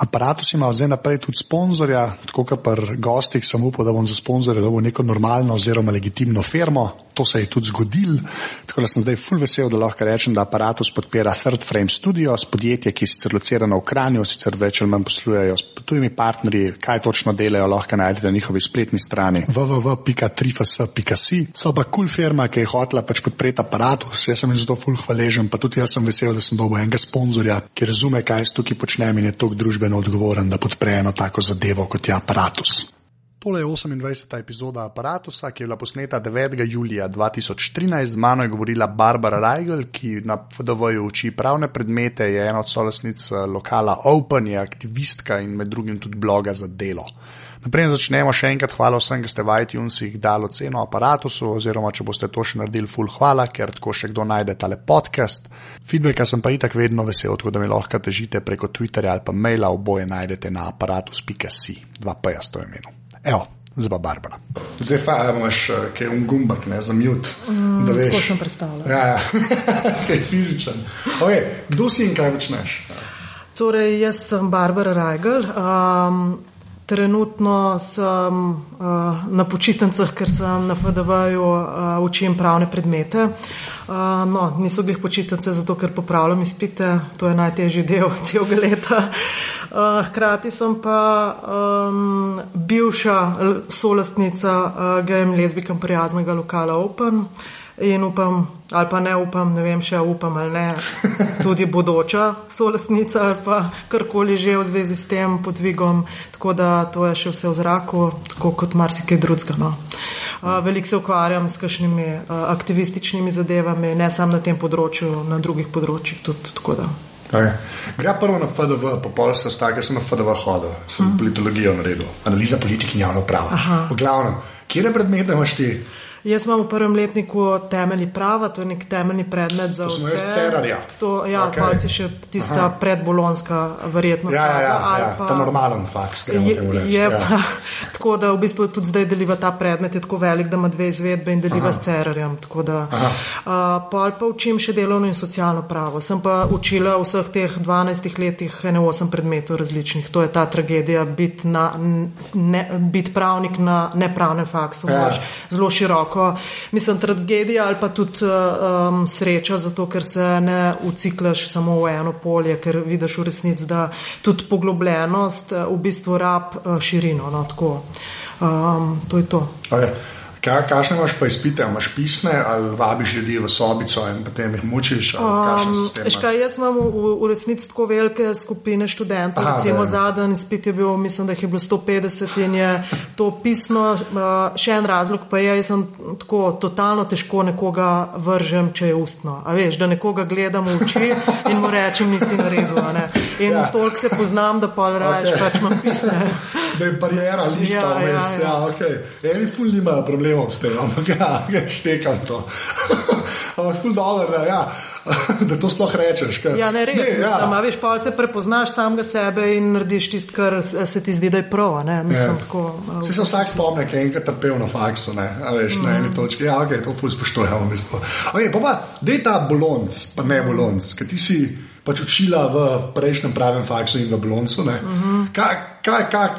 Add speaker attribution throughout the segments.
Speaker 1: Apparatus ima zdaj naprej tudi sponzorja, tako kot pri gostih, sem upal, da bom za sponzorja dobil neko normalno oziroma legitimno firmo. To se je tudi zgodil, tako da sem zdaj full vesel, da lahko rečem, da Apparatus podpira Third Frame Studios, podjetje, ki je sicer locirano v Kranju, sicer več ali manj poslujejo s tujimi partnerji, kaj točno delajo, lahko najdete na njihovi spletni strani www.trifas.si. So pa kul cool firma, ki je hotela pač podpreti Apparatus, jaz sem jim zato full hvaležen, pa tudi jaz sem vesel, da sem dobil enega sponzorja, ki razume, kaj jaz tukaj počnem in je tok družbeno odgovoren, da podpre eno tako zadevo kot je aparatus. Tole je 28. epizoda aparatusa, ki je bila posneta 9. julija 2013. Z mano je govorila Barbara Reigl, ki na FDV-ju uči pravne predmete, je ena od solesnic lokala Open, je aktivistka in med drugim tudi bloga za delo. Naprej začnemo še enkrat. Hvala vsem, ki ste v iTunesih dali ceno aparatusu, oziroma če boste to še naredili, full hvala, ker tako še kdo najde tale podcast. Feedbacka sem pa itak vedno vesel, tako da mi lahko težite preko Twitterja ali pa maila, oboje najdete na aparatus.si, dva pa jaz to imenu. Evo. Zdaj pa Barbara. Zdaj pa imaš kaj un gumbak, ne za mute.
Speaker 2: Mm, tako sem predstavljal.
Speaker 1: Ja, ja. kaj fizičen. Okay. Kdo si in kaj počneš?
Speaker 2: Torej, jaz sem Barbara Reigl. Um, Trenutno sem uh, na počitnicah, ker sem na FDV-ju uh, učim pravne predmete. Uh, no, niso bili počitnice zato, ker popravljam izpite, to je najtežji del celega leta. Uh, hkrati sem pa um, bivša solastnica uh, GM lezbikan prijaznega lokala Open. In upam, ali pa ne upam, ne vem, še upam ali ne, tudi bodoča solastnica ali pa karkoli že v zvezi s tem podvigom. Tako da to je še vse v zraku, tako kot marsikaj drugega. No. Veliko se ukvarjam s kakšnimi aktivističnimi zadevami, ne samo na tem področju, na drugih področjih tudi.
Speaker 1: Okay. Gre prvo na FDV, popoln se stake, sem na FDV hodil, sem mm. politologijo naredil, analiza politike in javno pravo. V glavnem, kje je predmet, da imaš ti?
Speaker 2: Jaz imam v prvem letniku temeljni prava, to je nek temeljni predmet za vse.
Speaker 1: To je.
Speaker 2: Ja, okay. pa si še tista predbolonska verjetno.
Speaker 1: Ja, ja, ja, ja. Pa, ta normalen faks, ki ga imamo reči.
Speaker 2: Je, ja. pa, tako da v bistvu tudi zdaj deliva ta predmet, je tako velik, da ima dve izvedbe in deliva Aha. s scenarijem. Uh, pa pa učim še delovno in socialno pravo. Sem pa učila v vseh teh 12 letih ene osem predmetov različnih. To je ta tragedija biti bit pravnik na nepravnem faksu. Ja. Zelo široko široko. Mislim, tragedija ali pa tudi um, sreča, zato ker se ne uciklaš samo v eno polje, ker vidiš v resnici, da tudi poglobljenost uh, v bistvu rab uh, širino. No, um, to je to.
Speaker 1: Okay. Kaj, kakšne imaš pa izpite, imaš pisne ali vabiš ljudi v sobico in potem jih mučiš? Um,
Speaker 2: škaj, jaz imam v, v resnici tako velike skupine študentov. Aha, recimo zadnji izpit je bil, mislim, da jih je bilo 150 in je to pisno. Uh, še en razlog pa je, da sem tako totalno težko nekoga vržem, če je ustno. A veš, da nekoga gledam v oči in mu rečem, nisi naredil. In ja. toliko se poznam, da pa rečeš, okay. pač imam pisne.
Speaker 1: Da je barijera, lista, ja, vmes. Ja, ja. ja, okay. Eni ful nimajo problemov s tem, ampak ja, štekam to. ampak ful dobro, da, ja, da to sploh rečeš. Kar,
Speaker 2: ja, ne res. Ne, ja. Sam, veš, pa se prepoznaš samega sebe in narediš tisto, kar se ti zdi, da je prav. Mislim, ja. tako,
Speaker 1: se se vsak spomne, ki je enkrat trpel na faksu, ne, veš, mm. na eni točki. Ja, ok, to ful spoštujemo. Okay, pa pa, da je ta bolonc, pa ne bolonc, ker ti si. Pač učila v prejšnjem pravem faksu in v Bloncu. Uh -huh.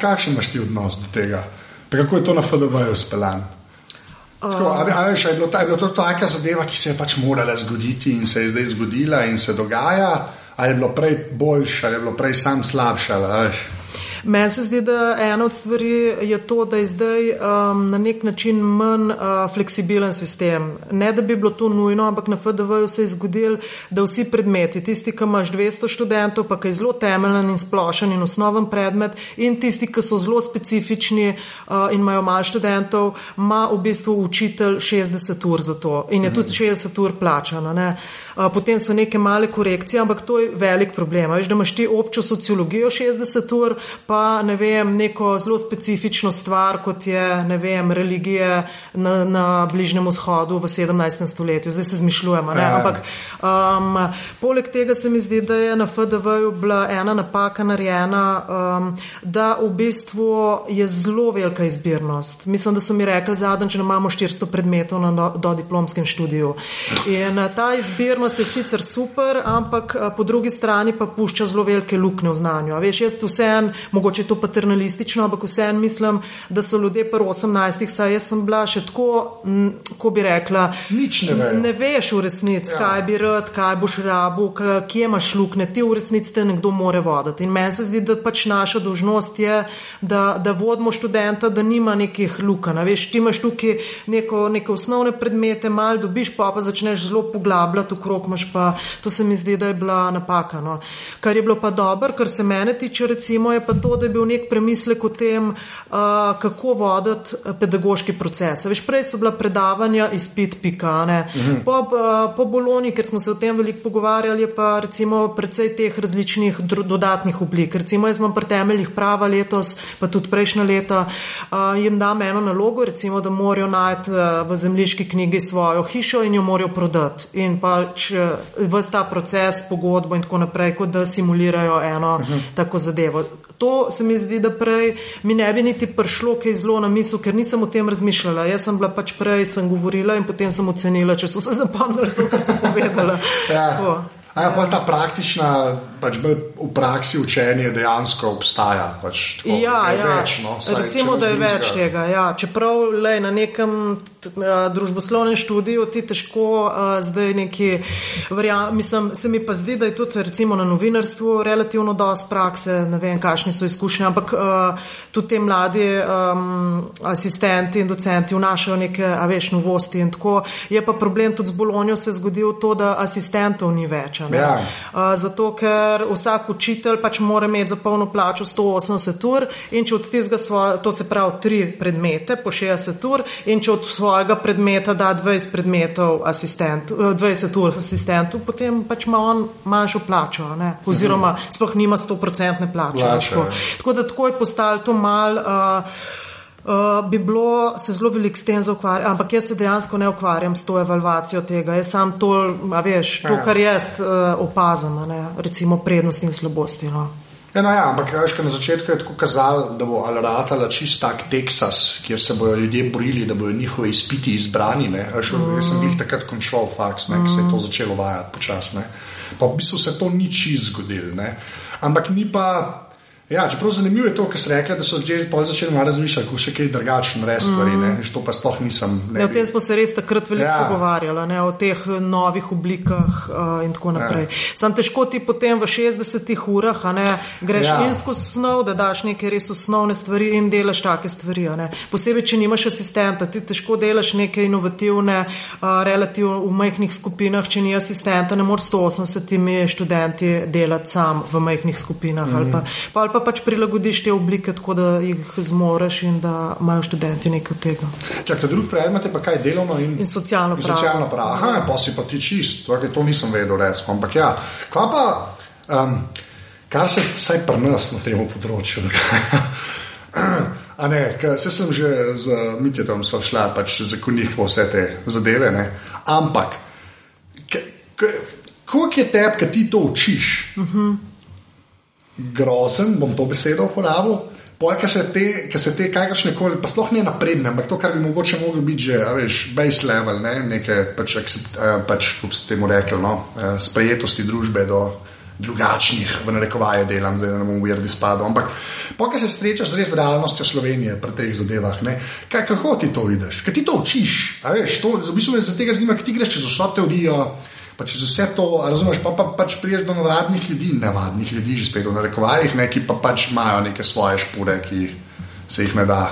Speaker 1: Kakšen imaš ti odnos do tega? Pa kako je to na FDV-ju speljan? Ali je bilo, bilo to taka zadeva, ki se je pač morala zgoditi in se je zdaj zgodila in se dogaja, ali je bilo prej boljše, ali je bilo prej sam slabše?
Speaker 2: Meni se zdi, da ena od stvari je to, da je zdaj um, na nek način manj uh, fleksibilen sistem. Ne da bi bilo to nujno, ampak na FDV-ju se je zgodil, da vsi predmeti, tisti, ki imaš 200 študentov, pa ki je zelo temeljen in splošen in osnoven predmet, in tisti, ki so zelo specifični uh, in imajo malo študentov, ima v bistvu učitelj 60 ur za to in je mhm. tudi 60 ur plačano. Ne? Uh, potem so neke male korekcije, ampak to je velik problem. Veš, da imaš ti občo sociologijo 60 ur, pa ne vem, neko zelo specifično stvar, kot je ne vem, religije na, na Bližnjem vzhodu v 17. stoletju. Zdaj se zmišljujemo. Ja. Ampak um, poleg tega se mi zdi, da je na FDV-ju bila ena napaka narejena, um, da v bistvu je zelo velika izbirnost. Mislim, da so mi rekli zadnjič, da imamo 400 predmetov na do, do diplomskem študiju. In ta izbirnost je sicer super, ampak uh, po drugi strani pa pušča zelo velike luknje v znanju. A veš, jaz vseen, mogoče je to paternalistično, ampak vseen mislim, da so ljudje pri 18-ih, saj jaz sem bila še tako, ko bi rekla,
Speaker 1: nič ne veš.
Speaker 2: Ne veš v resnici, ja. kaj bi rad, kaj boš rabu, kje imaš luknje, ti v resnici te nekdo more voditi. In meni se zdi, da pač naša dožnost je, da, da vodimo študenta, da nima nekih luka. Veš, ti imaš tukaj neko, neke osnovne predmete, mal dobiš, pa pa začneš zelo poglabljati okrog, imaš pa, to se mi zdi, da je bila napaka. No. Kar je bilo pa dobro, kar se mene tiče, recimo, je pa to, da je bil nek premislek o tem, uh, kako voditi pedagoški proces. Veš, prej so bila predavanja izpit pikane. Mhm. Po, uh, po Boloni, ker smo se o tem veliko pogovarjali, pa recimo precej teh različnih dodatnih oblik. Recimo, jaz imam pri temeljih prava letos, pa tudi prejšnja leta, uh, jim dam eno nalogo, recimo, da morajo najti uh, v zemljiški knjigi svojo hišo in jo morajo prodati. In pač vse ta proces, pogodbo in tako naprej, kot da simulirajo eno uh mhm. -huh. tako zadevo. To se mi zdi, da prej mi ne bi niti prišlo kaj zelo na misel, ker nisem o tem razmišljala. Jaz sem bila pač prej, sem govorila in potem sem ocenila, če so se zapomnili to, kar sem povedala.
Speaker 1: ja. A ja, pa ta praktična, pač v praksi učenje dejansko obstaja. Pač tako,
Speaker 2: ja, ja. Več, no, saj, recimo, da je več tega. Ja. Čeprav le na nekem družboslovnem študiju ti težko uh, zdaj neki verjamem. Mislim, se mi pa zdi, da je tudi recimo na novinarstvu relativno dosti prakse, ne vem, kakšni so izkušnje, ampak uh, tudi te mladi um, asistenti in docenti vnašajo neke, a veš, novosti in tako. Je pa problem tudi z Bolonjo se zgodil to, da asistentov ni več plača. Ja. Uh, zato, ker vsak učitelj pač mora imeti za polno plačo 180 ur in če od tistega svoje, to se pravi tri predmete po 60 ur in če od svojega predmeta da 20 predmetov asistentu, 20 ur asistentu, potem pač ima on manjšo plačo, ne? oziroma sploh nima 100% plače. Plača, tako. tako da tako je postalo to mal. Uh, Uh, bi bilo se zelo veliko s tem zaukvarjati, ampak jaz se dejansko ne ukvarjam s to evalvacijo tega. Jaz sam to, a veš, to, ja. kar jaz uh, opazam, ne, recimo prednosti in slabosti. No.
Speaker 1: Eno, ja, ampak veš, na začetku je tako kazalo, da bo Alratala čist tak Teksas, kjer se bodo ljudje borili, da bodo njihovi izpiti izbrani. Veš, mm. Jaz sem jih takrat končal faks, ne, mm. se je to začelo vajati počasne. Pa v bistvu se to ni čist zgodilo. Ampak ni pa. Ja, čeprav zanimivo je to, kar ste rekli, da so že začeli malo razmišljati, kako še kaj drugačno res stvari. Mm. To pa sploh nisem.
Speaker 2: Ne, o tem smo se res takrat veliko ja. pogovarjali, ne, o teh novih oblikah uh, in tako naprej. Ja. Sam težko ti potem v 60 urah ne, greš ja. in skozi snov, da daš neke res osnovne stvari in delaš take stvari. Posebej, če nimaš asistenta, ti težko delaš neke inovativne, uh, relativno v majhnih skupinah. Če ni asistenta, ne moreš 180 študenti delati sam v majhnih skupinah. Mm. Ali pa, pa, ali pa pač prilagodiš te oblike, tako da jih zmoreš in da imajo študenti nekaj od tega.
Speaker 1: Čak, ta drugi predmet je pa kaj delovno in,
Speaker 2: in socialno pravo.
Speaker 1: Socialno pravo. Aha, pa si pa ti čist, torej, to nisem vedel, recimo. Ampak ja, kva pa, um, kar se vsaj pri nas na tem področju dogaja. A ne, se sem že z Mitjem šla, pač zakonih vse te zadeve, ne? ampak koliko je tebi, ki ti to učiš? Uh mhm. -huh grozen, bom to besedo uporabil. Poje, ki se te, se te kakršne koli, pa sploh ne napredne, ampak to, kar bi mogoče moglo biti že, veš, base level, ne, neke pač, pač kako se temu rekli, no, sprejetosti družbe do drugačnih, v narekovaje delam, zdaj ne bom v Jerdi spadal. Ampak, ki se srečaš z res realnostjo Slovenije pri teh zadevah, ne, kaj, kako ti to vidiš, kaj ti to učiš, veš, to, v bistvu me za tega zanima, kaj ti greš čez vso teorijo pa če vse to razumeš, pa, pa pač priješ do navadnih ljudi, nevadnih ljudi, že spet v narekovajih, neki pa pač imajo neke svoje špore, ki se jih ne da.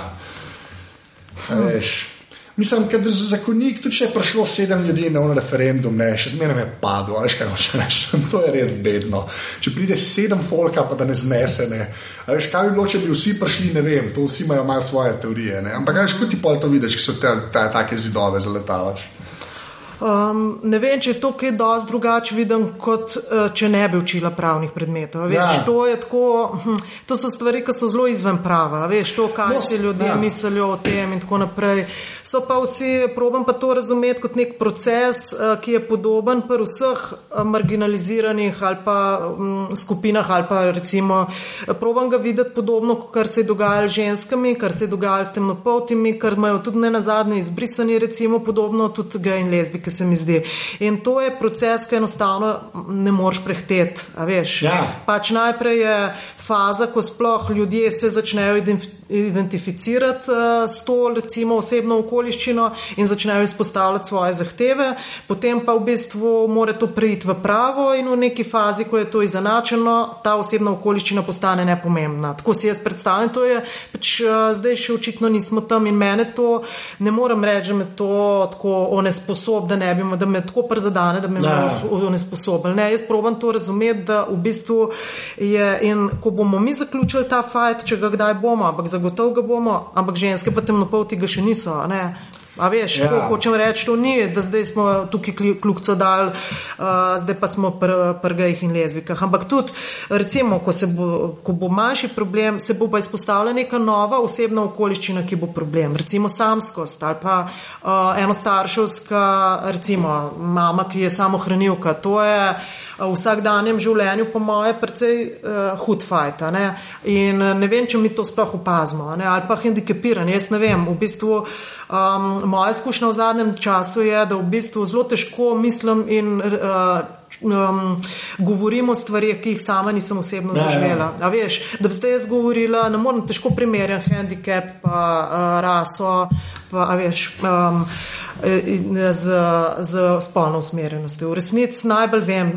Speaker 1: Veš. Mislim, da je zakonik, tudi če je prišlo sedem ljudi na referendum, ne, še zmeraj je padlo, veš kaj hoče reči. To je res bedno. Če pride sedem folka, pa da ne znese, ne. Veš kaj bi bilo, če bi vsi prišli, ne vem, to vsi imajo malo svoje teorije. Ne. Ampak veš, kot ti pol to vidiš, ki so te, te take zidove zaletavaš.
Speaker 2: Um, ne vem, če je to kaj dosti drugače viden, kot uh, če ne bi učila pravnih predmetov. Veš, ja. to, tako, hm, to so stvari, ki so zelo izven prava. Veš, to, kaj si ljudje ja. mislijo o tem in tako naprej. So pa vsi, probam pa to razumeti kot nek proces, uh, ki je podoben pri vseh uh, marginaliziranih ali pa um, skupinah ali pa recimo, probam ga videti podobno, kar se je dogajalo z ženskami, kar se je dogajalo s temnopoltimi, kar imajo tudi ne na zadnje izbrisani, recimo podobno tudi gej in lezbike se mi zdi. In to je proces, ki enostavno ne moreš prehteti. Ja. Pač najprej je faza, ko sploh ljudje se začnejo identificirati uh, s to recimo, osebno okoliščino in začnejo izpostavljati svoje zahteve, potem pa v bistvu mora to preiti v pravo in v neki fazi, ko je to izenačeno, ta osebna okoliščina postane nepomembna. Tako si jaz predstavljam, to je pač uh, zdaj še očitno nismo tam in mene to ne morem reči, da me to tako onesposob, da ne bi, da me tako przadane, da me ja. onesposobil. Ne, jaz probam to razumeti, da v bistvu je in ko bomo mi zaključili ta fajt, če ga kdaj bomo, ampak zagotovo ga bomo, ampak ženske pa temnopolti ga še niso. Ne? A veš, ja. ko hočem reči, to ni, da zdaj smo tukaj kljukco dal, uh, zdaj pa smo pri pr gejih in lezbikah. Ampak tudi, recimo, ko, bo, ko bo manjši problem, se bo pa izpostavila neka nova osebna okoliščina, ki bo problem. Recimo samskost ali pa uh, enostarševska, recimo mama, ki je samo hranilka. To je v vsakdanjem življenju, po moje, precej uh, hud fajt. Ne? In ne vem, če mi to sploh opazimo, ali pa hendikepiranje. Jaz ne vem. V bistvu, um, moja izkušnja v zadnjem času je, da v bistvu zelo težko mislim in uh, um, govorim o stvarih, ki jih sama nisem osebno ja, ja. doživela. Ja. Veš, da bi zdaj jaz govorila, ne morem težko primerjati handicap, pa uh, raso, pa veš. Um, z, z spolno usmerjenostjo. V resnici najbolj vem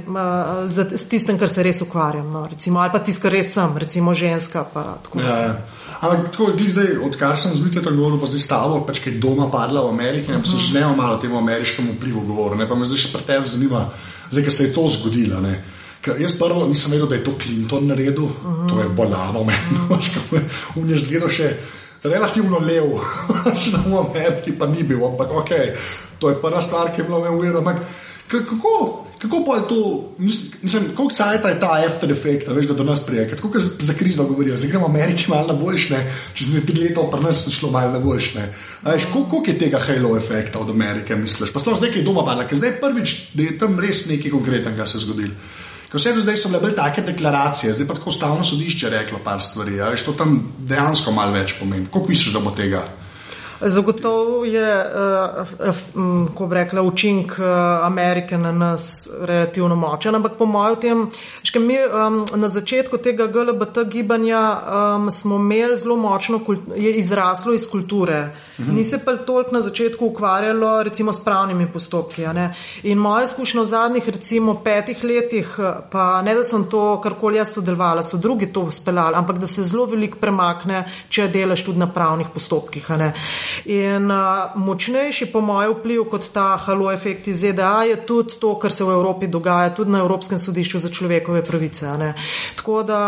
Speaker 2: z, z tistem, kar se res ukvarjam, no, recimo, ali pa tisto, kar res sem, recimo ženska.
Speaker 1: Ja, ja. Ampak tako ti zdaj, odkar sem z Miklom govoril, pa zdaj stalo, pač kaj doma padla v Ameriki, ne pa se že ne malo temu ameriškemu vplivu govoril, ne pa me zdaj še pri tebi zanima, zdaj, ker se je to zgodilo. Ne. Jaz prvo nisem vedel, da je to Clinton naredil, uh -huh. to je bolano, meni, uh -huh. njej zgledal še relativno lev, še na Ameriki pa ni bil, ampak ok, to je prva stvar, ki je bila meni uvedena. Kako, kako pa je to, mislim, koliko cajt je ta after effect, veš, da do nas prije, kako za krizo govorijo, zdaj gremo Ameriki malo na boljšne, čez nekaj let pa nas šlo malo na boljšne. Veš, koliko je tega halo efekta od Amerike, misliš? Pa sploh zdaj, ki je doma padla, ker zdaj prvič, da je tam res nekaj konkretnega se zgodilo. Vse do zdaj so bile bolj take deklaracije, zdaj pa tako ustavno sodišče reklo par stvari. Ja, to tam dejansko malo več pomeni. Kako misliš, da bo tega?
Speaker 2: Zagotovo je, uh, ko bi rekla, učink uh, Amerike na nas relativno močen, ampak po mojem tem, že mi um, na začetku tega GLBT gibanja um, smo imeli zelo močno, je izraslo iz kulture. Mhm. Ni se pa toliko na začetku ukvarjalo recimo s pravnimi postopki. In moja izkušnja v zadnjih recimo petih letih, pa ne da sem to karkoli jaz sodelovala, so drugi to speljali, ampak da se zelo veliko premakne, če delaš tudi na pravnih postopkih. In uh, močnejši, po mojem, vpliv kot ta halo efekt iz ZDA je tudi to, kar se v Evropi dogaja, tudi na Evropskem sodišču za človekove pravice. Tako da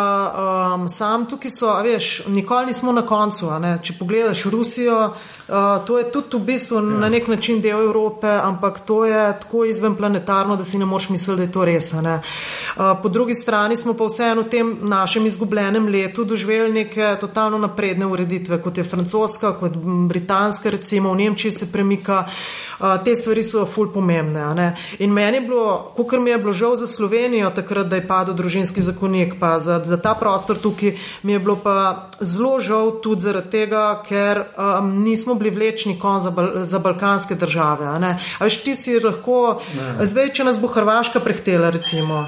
Speaker 2: um, sam tukaj so, veš, nikoli nismo na koncu. Če pogledaš Rusijo, uh, to je tudi v bistvu ja. na nek način del Evrope, ampak to je tako izvenplanetarno, da si ne moš misliti, da je to res. Uh, po drugi strani smo pa vseeno v tem našem izgubljenem letu doživeli neke totalno napredne ureditve, kot je francoska, kot britanska. Danska, recimo v Nemčiji se premika, te stvari so ful pomembne. In meni je bilo, kot mi je bilo žal za Slovenijo, takrat, da je padel družinski zakonik, pa za, za ta prostor tukaj, mi je bilo pa zelo žal tudi zaradi tega, ker um, nismo bili vlečni kon za, za balkanske države. A veš, ti si lahko, ne. zdaj, če nas bo Hrvaška prehtela, recimo.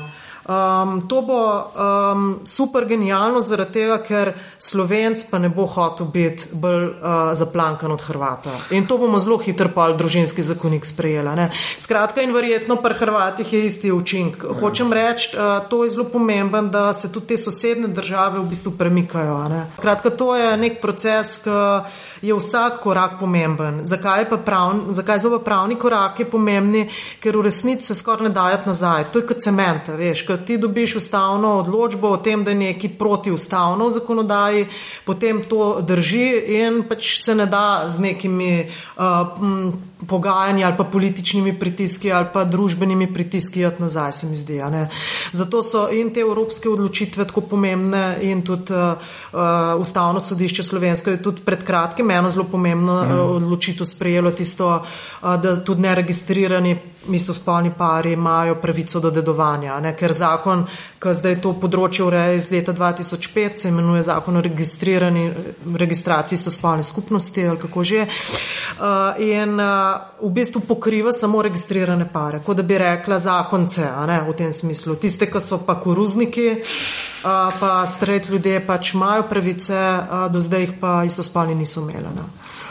Speaker 2: Um, to bo um, super genialno, zaradi tega, ker slovenc pa ne bo hotel biti bolj uh, zaplankan od Hrvata. In to bomo zelo hitro pa družinski zakonik sprejeli. Ne? Skratka, in verjetno pri Hrvatih je isti učink. Hočem reči, uh, to je zelo pomemben, da se tudi te sosedne države v bistvu premikajo. Ne? Skratka, to je nek proces, ki je vsak korak pomemben. Zakaj, pravn, zakaj so pa pravni koraki pomembni? Ker v resnici se skoraj ne dajati nazaj. To je kot cement, veš. Ti dobiš ustavno odločbo o tem, da je neki protiustavno v zakonodaji, potem to drži in pač se ne da z nekimi uh, pogajanji ali pa političnimi pritiski ali pa družbenimi pritiski jati nazaj, se mi zdi. Zato so in te evropske odločitve tako pomembne in tudi uh, uh, ustavno sodišče slovensko je tudi pred kratkim eno zelo pomembno uh, odločitev sprejelo tisto, uh, da tudi neregistrirani istospolni pari imajo pravico do dedovanja, ne? ker zakon, ki zdaj to področje ureja iz leta 2005, se imenuje zakon o registraciji istospolne skupnosti ali kako že. Uh, in uh, v bistvu pokriva samo registrirane pare, kot da bi rekla zakonce, ne, v tem smislu. Tiste, ki so pa koruzniki, uh, pa stret ljudje pač imajo pravice, uh, do zdaj jih pa istospolni niso imeli.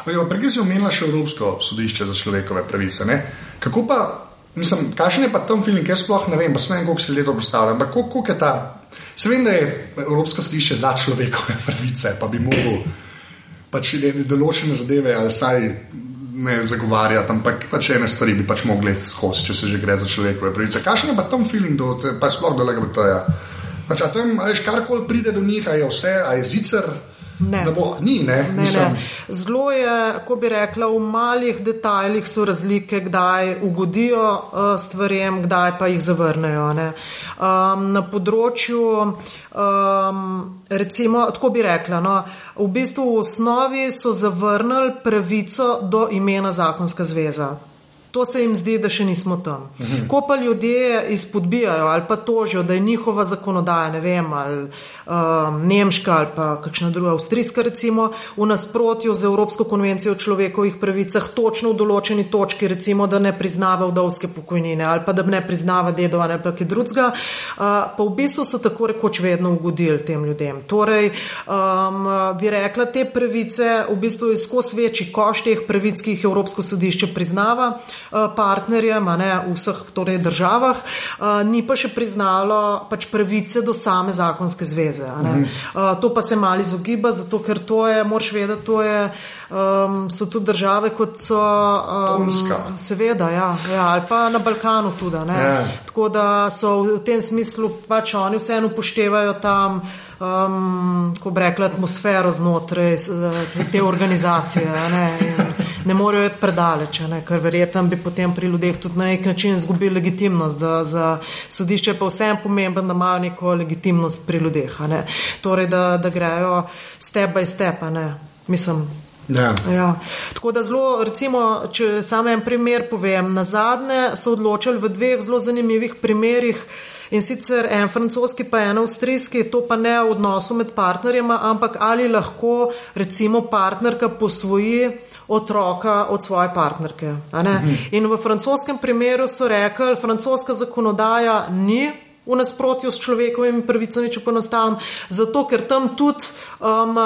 Speaker 1: Prej si omenila še Evropsko sodišče za človekove pravice. Ne? Kako pa Mislim, kakšen je pa tam film, jaz sploh ne vem, pa sem koliko se leto predstavljal. Ampak koliko je ta? Se vem, da je Evropsko sodišče za človekove pravice, pa bi mogel pač določene zadeve ali saj ne zagovarjati, ampak pač ene stvari bi pač mogli skozi, če se že gre za človekove pravice. Kakšen je pa tam film, do, pač sploh do LGBT-ja? Pač, a tam, a veš, karkoli pride do njih, a je vse, a je zicer. Ne. Bo, ni, ne?
Speaker 2: Ne, ne. Zelo je, ko bi rekla, v malih detajlih so razlike, kdaj ugodijo uh, stvarem, kdaj pa jih zavrnejo. Um, na področju, um, recimo, tako bi rekla, no, v bistvu v osnovi so zavrnili pravico do imena zakonska zveza. To se jim zdi, da še nismo tam. Mhm. Ko pa ljudje izpodbijajo ali pa tožijo, da je njihova zakonodaja, ne vem, ali um, nemška ali pa kakšna druga, avstrijska, recimo, v nasprotju z Evropsko konvencijo o človekovih pravicah, točno v določeni točki, recimo, da ne priznava vdovske pokojnine ali pa da ne priznava dedova ali kaj drugega, uh, pa v bistvu so tako rekoč vedno ugodili tem ljudem. Torej, um, bi rekla, te pravice v bistvu je skozi večji koš teh pravic, ki jih Evropsko sodišče priznava. Eh, partnerjem ne, v vseh torej, državah, eh, ni pa še priznalo pač pravice do same zakonske zveze. Mhm. To pa se mali izogiba, zato ker to je, moraš vedeti, to je, um, so tudi države, kot so. Um, seveda, ja, ja, ali pa na Balkanu tudi. Ja. Tako da so v tem smislu pač oni vseeno upoštevajo tam. Um, ko bi rekla, atmosfero znotraj te organizacije. Ne, ne morejo iti predaleč, ne, ker verjetno bi potem pri ljudeh tudi na nek način izgubili legitimnost. Za, za sodišče pa vsem pomemben, da imajo neko legitimnost pri ljudeh. Torej, da, da grejo step by step. Mislim.
Speaker 1: Ja.
Speaker 2: Ja. Tako da zelo, recimo, če samo en primer povem, na zadnje so odločili v dveh zelo zanimivih primerih. In sicer en francoski, pa en avstrijski, to pa ne v odnosu med partnerjema, ampak ali lahko recimo partnerka posvoji otroka od svoje partnerke. Mhm. In v francoskem primeru so rekli, francoska zakonodaja ni v nasprotju s človekovimi pravicami, če ponostavim, zato ker tam tudi um,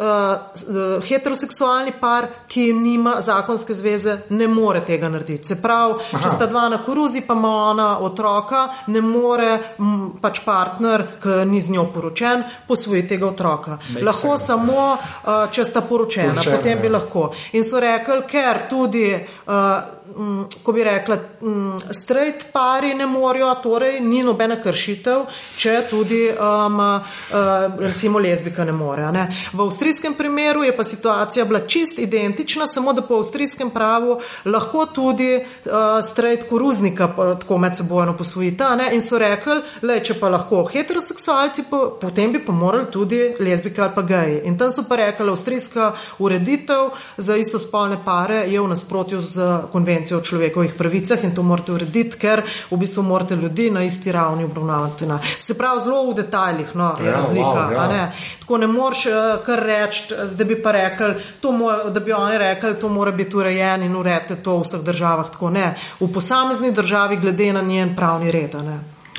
Speaker 2: uh, heteroseksualni par, ki nima zakonske zveze, ne more tega narediti. Se pravi, Aha. če sta dva na koruzi, pa ima ona otroka, ne more m, pač partner, ki ni z njo poročen, posvojiti tega otroka. Make lahko sense. samo, uh, če sta poročena, poročena potem ja. bi lahko. In so rekli, ker tudi. Uh, Mm, ko bi rekla, mm, straight pari ne morajo, torej ni nobena kršitev, če tudi um, uh, recimo lezbika ne more. Ne. V avstrijskem primeru je pa situacija bila čist identična, samo da po avstrijskem pravu lahko tudi uh, straight koruznika tako med sebojno posvojita ne. in so rekli, le če pa lahko heteroseksualci, po, potem bi pa morali tudi lezbika ali pa geji. In tam so pa rekli, avstrijska ureditev za istospolne pare je v nasprotju z konvencijo konvencijo o človekovih pravicah in to morate urediti, ker v bistvu morate ljudi na isti ravni obravnavati. Na. Se pravi, zelo v detaljih no, je ja, razlika. Wow, ja. ne? Tako ne moreš uh, kar reči, da bi pa rekli, mora, da bi oni rekli, to mora biti urejen in urejete to v vseh državah. Tako ne. V posamezni državi glede na njen pravni red.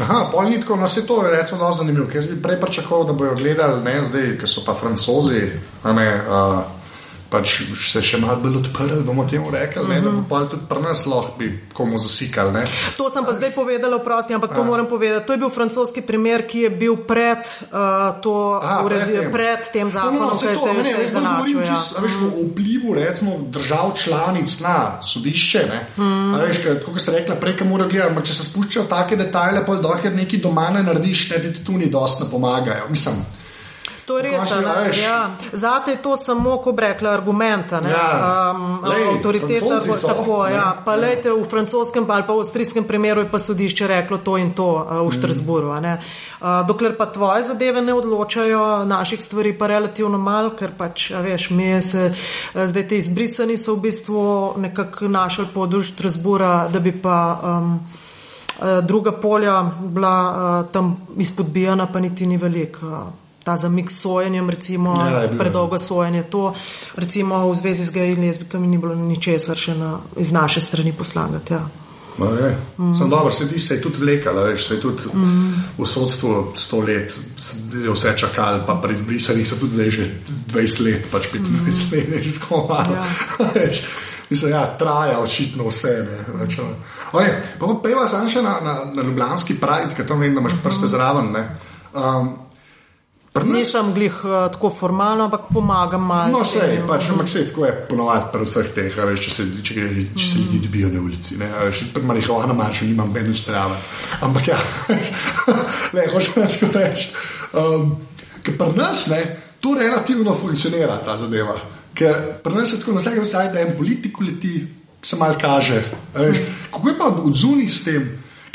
Speaker 1: Aha, polnitko, no se to je recimo zelo zanimivo. Jaz bi prej pričakoval, da bojo gledali, ne zdaj, ker so pa francozi, ne, uh, pač se še malo bolj odprli, bomo temu rekli, ne, da bo pa tudi pri nas lahko bi komu zasikali. Ne.
Speaker 2: To sem pa zdaj povedala, prosti, ampak to moram povedati. To je bil francoski primer, ki je bil pred, uh, to,
Speaker 1: A, pred
Speaker 2: uredi,
Speaker 1: tem.
Speaker 2: pred tem
Speaker 1: No,
Speaker 2: zakonom,
Speaker 1: no, saj
Speaker 2: je
Speaker 1: to, ne,
Speaker 2: vse
Speaker 1: jaz ne govorim.
Speaker 2: Ja.
Speaker 1: čisto, a veš, o vplivu recimo, držav članic na sodišče. Ne, mm. veš, kaj, kot ste rekli, prej, ki morajo gledati, če se spuščajo take detajle, pa dokler neki doma ne narediš, ne ti tu ni dosti ne pomagajo. Mislim,
Speaker 2: To je res. Ja. Zate je to samo, ko bi rekla, argumenta. Ne?
Speaker 1: Ja.
Speaker 2: Um, avtoriteta
Speaker 1: so,
Speaker 2: tako.
Speaker 1: ne.
Speaker 2: Ja. Pa lejte, v francoskem ali pa v avstrijskem primeru je pa sodišče reklo to in to uh, v Štrasburu. ne. Uh, dokler pa tvoje zadeve ne odločajo, naših stvari pa relativno malo, ker pač, veš, mi se uh, zdaj te izbrisani so v bistvu nekako našli pod Štrasbura, da bi pa. Um, druga polja bila uh, tam izpodbijana, pa niti ni veliko. Ta zamik s sojenjem, recimo,
Speaker 1: Ja, je
Speaker 2: ja, predolgo sojenje, to recimo v zvezi z geji in lezbikami ni bilo ničesar še na, iz naše strani poslangati. Ja.
Speaker 1: Okay. Mm. Sem dober, sedi se je tudi vlekala, veš, se je tudi mm. v sodstvu sto let je vse čakali, pa pri izbrisanih so tudi zdaj že 20 let, pač 25 mm. let, je že tako malo.
Speaker 2: Ja.
Speaker 1: Mislim, ja, traja očitno vse. Ne, več, no. okay, pa pa peva še na, na, na Ljubljanski Pride, ker tam vem, da imaš prste zraven. Ne. Um, nas-
Speaker 2: Nisem glih uh, tako formalno, ampak pomagam malo.
Speaker 1: No, vse,
Speaker 2: tem.
Speaker 1: pač, ampak se tako je ponovadi pri vseh teh, veš, če se, če, gre- če se ljudi dobijo na ulici. Ne, veš, pri marihuana maršu nimam več trave. Ampak ja, le, hočem tako reči. Um, ker pri nas ne, to relativno funkcionira, ta zadeva. Ker pri nas je tako, na vsakem sajtu en politik leti, se mal kaže. Veš, kako je pa od zunij s tem?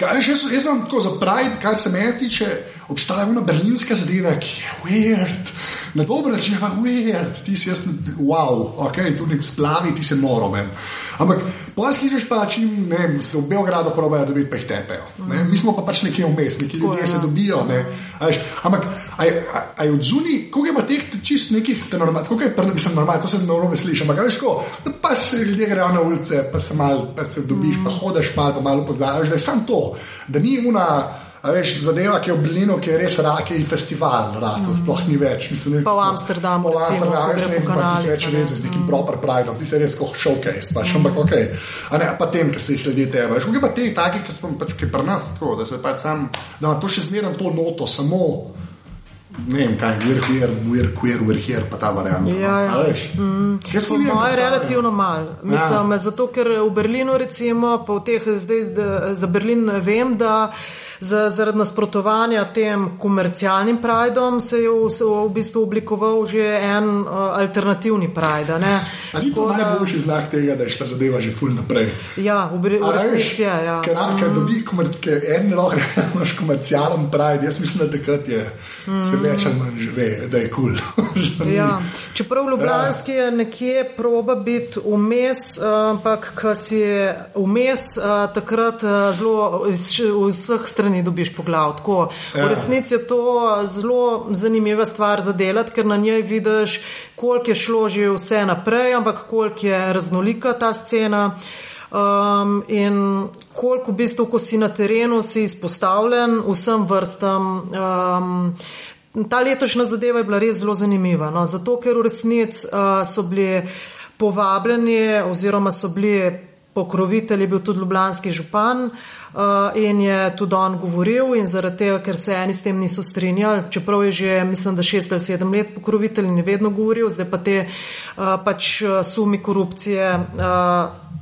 Speaker 1: A veš, jaz, jaz imam tako za Pride, kar se meni tiče, obstaja ena berlinska zadeva, ki je weird. Na način je pa weird, ti si jaz, wow, ok, tu nek splavi, ti si noro men. Ampak pol slišiš pa, če ne se v Beogradu probajo dobiti, pa jih tepejo. Ne? Mi smo pa pač nekje vmes, neki ljudje
Speaker 2: je,
Speaker 1: se dobijo. Ne? A veš, Ampak, a je, a, a je od zunaj, koliko ima teh čist nekih, te normal, koliko je mislim, normal, to se narobe sliši, ampak veš, ko, pa se ljudje grejo na ulice, pa se mal, pa se dobiš, pa hodiš mal, pa malo poznaš, da je samo to, da ni una. A veš, zadeva, ki je v Berlinu, ki je res rak in festival, rad, mm. sploh ni več. Mislim,
Speaker 2: Pa v Amsterdamu,
Speaker 1: pa v Amsterdamu,
Speaker 2: gre
Speaker 1: ne pa ti se več
Speaker 2: ne.
Speaker 1: veze z nekim proper prideom, ti se res kot showcase, pač, mm. ampak ok. A ne, pa tem, ki se jih ljudje tebe. Škoda pa te taki, ki smo pač pri nas tako, da se pač sam, da ima to še zmeraj to noto, samo, ne vem, kaj, we're here, we're queer, we're here, pa ta varianta. no.
Speaker 2: Ja, ja.
Speaker 1: Mm. Jaz
Speaker 2: moje
Speaker 1: predstave.
Speaker 2: relativno malo. Mislim, ja. zato ker v Berlinu, recimo, pa v teh zdaj da, za Berlin vem, da za, zaradi nasprotovanja tem komercialnim prajdom se je v, v bistvu oblikoval že en uh, alternativni prajd.
Speaker 1: ni to
Speaker 2: da-
Speaker 1: najboljši znak tega, da je šla zadeva že ful naprej?
Speaker 2: Ja, v, v resnici je. Ja.
Speaker 1: Ker ker dobi komer- ker en lahko imaš komercialen pride, jaz mislim, da takrat je mm. se več ali manj že ve, da je kul. Cool.
Speaker 2: Ja. Čeprav Ljubljanski je nekje proba biti vmes, eh, ampak ko si vmes, eh, takrat zelo iz vseh strani dobiš poglav. Tako. V
Speaker 1: Ja.
Speaker 2: resnici je to zelo zanimiva stvar za delati, ker na njej vidiš, koliko je šlo že vse naprej, ampak koliko je raznolika ta scena. Um, in koliko v bistvu, ko si na terenu, si izpostavljen vsem vrstam. Um, ta letošnja zadeva je bila res zelo zanimiva. No? Zato, ker v resnici uh, so bili povabljeni oziroma so bili pokrovitelji, bil tudi ljubljanski župan uh, in je tudi on govoril in zaradi tega, ker se eni s tem niso strinjali, čeprav je že, mislim, da šest ali sedem let pokrovitelj in je vedno govoril, zdaj pa te uh, pač uh, sumi korupcije.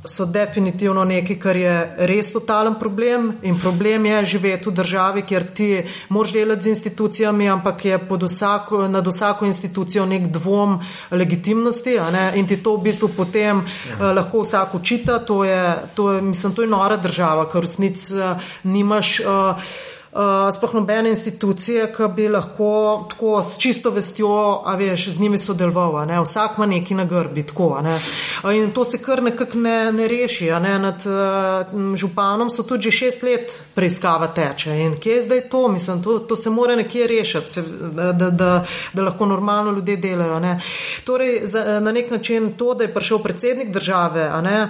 Speaker 2: So definitivno nekaj, kar je res totalen problem in problem je živeti v državi, kjer ti moraš delati z institucijami, ampak je vsako, nad vsako institucijo nek dvom legitimnosti ne, in ti to v bistvu potem ja. uh, lahko vsak učita. To je, to je, mislim, to je nora država, ker v resnici uh, nimaš. Uh, Uh, sploh nobene institucije, ki bi lahko tako s čisto vestjo, a veš, z njimi sodeloval. a ne. Vsak ima neki na grbi, tako. ne. Uh, In to se kar nekako ne, ne reši. Ne. Nad uh, županom so tudi že šest let preiskava teče. In kje je zdaj to? Mislim, to, to se mora nekje rešiti, se, da, da, da, da lahko normalno ljudje delajo. Ne. Torej, za, na nek način to, da je prišel predsednik države, a ne.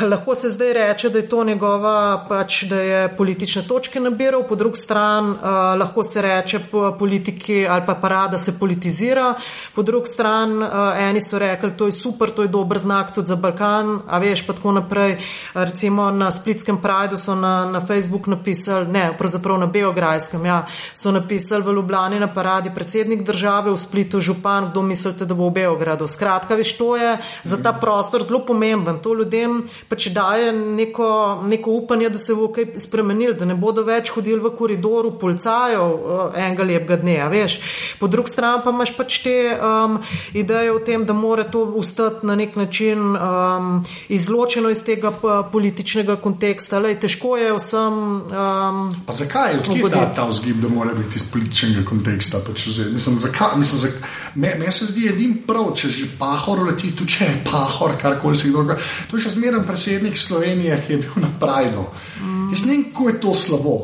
Speaker 2: Lahko se zdaj reče, da je to njegova, pač, da je politične točke nabiral, po drugi strani uh, lahko se reče politiki ali pa parada se politizira, po drugi strani uh, eni so rekli, to je super, to je dober znak tudi za Balkan, a veš pa tako naprej. Recimo na Splitskem Prideu so na, na Facebook napisali, ne, pravzaprav na Beograjskem, ja, so napisali v Ljubljani na paradi predsednik države, v Splitu župan, kdo mislite, da bo v Beogradu. Skratka, veš, to je za ta prostor zelo pomemben. To ljudem pač daje neko, neko upanje, da se bo kaj spremenil, da ne bodo več hodili v koridoru polcajo uh, enega lepega dne. Veš. Po drugi strani pa imaš pač te um, ideje o tem, da mora to ustati na nek način um, izločeno iz tega političnega konteksta. Lej, težko je vsem. Um,
Speaker 1: pa zakaj je ta, ta vzgib, da mora biti iz političnega konteksta? Pač mislim, zakaj, mislim, zakaj, me, me se zdi edin prav, če že pahor leti, tu če je pahor, karkoli se dogaja. To je še zmeraj predsednik Slovenije, ki je bil na Prajdu. Mm. Jaz ne vem, kako je to slabo.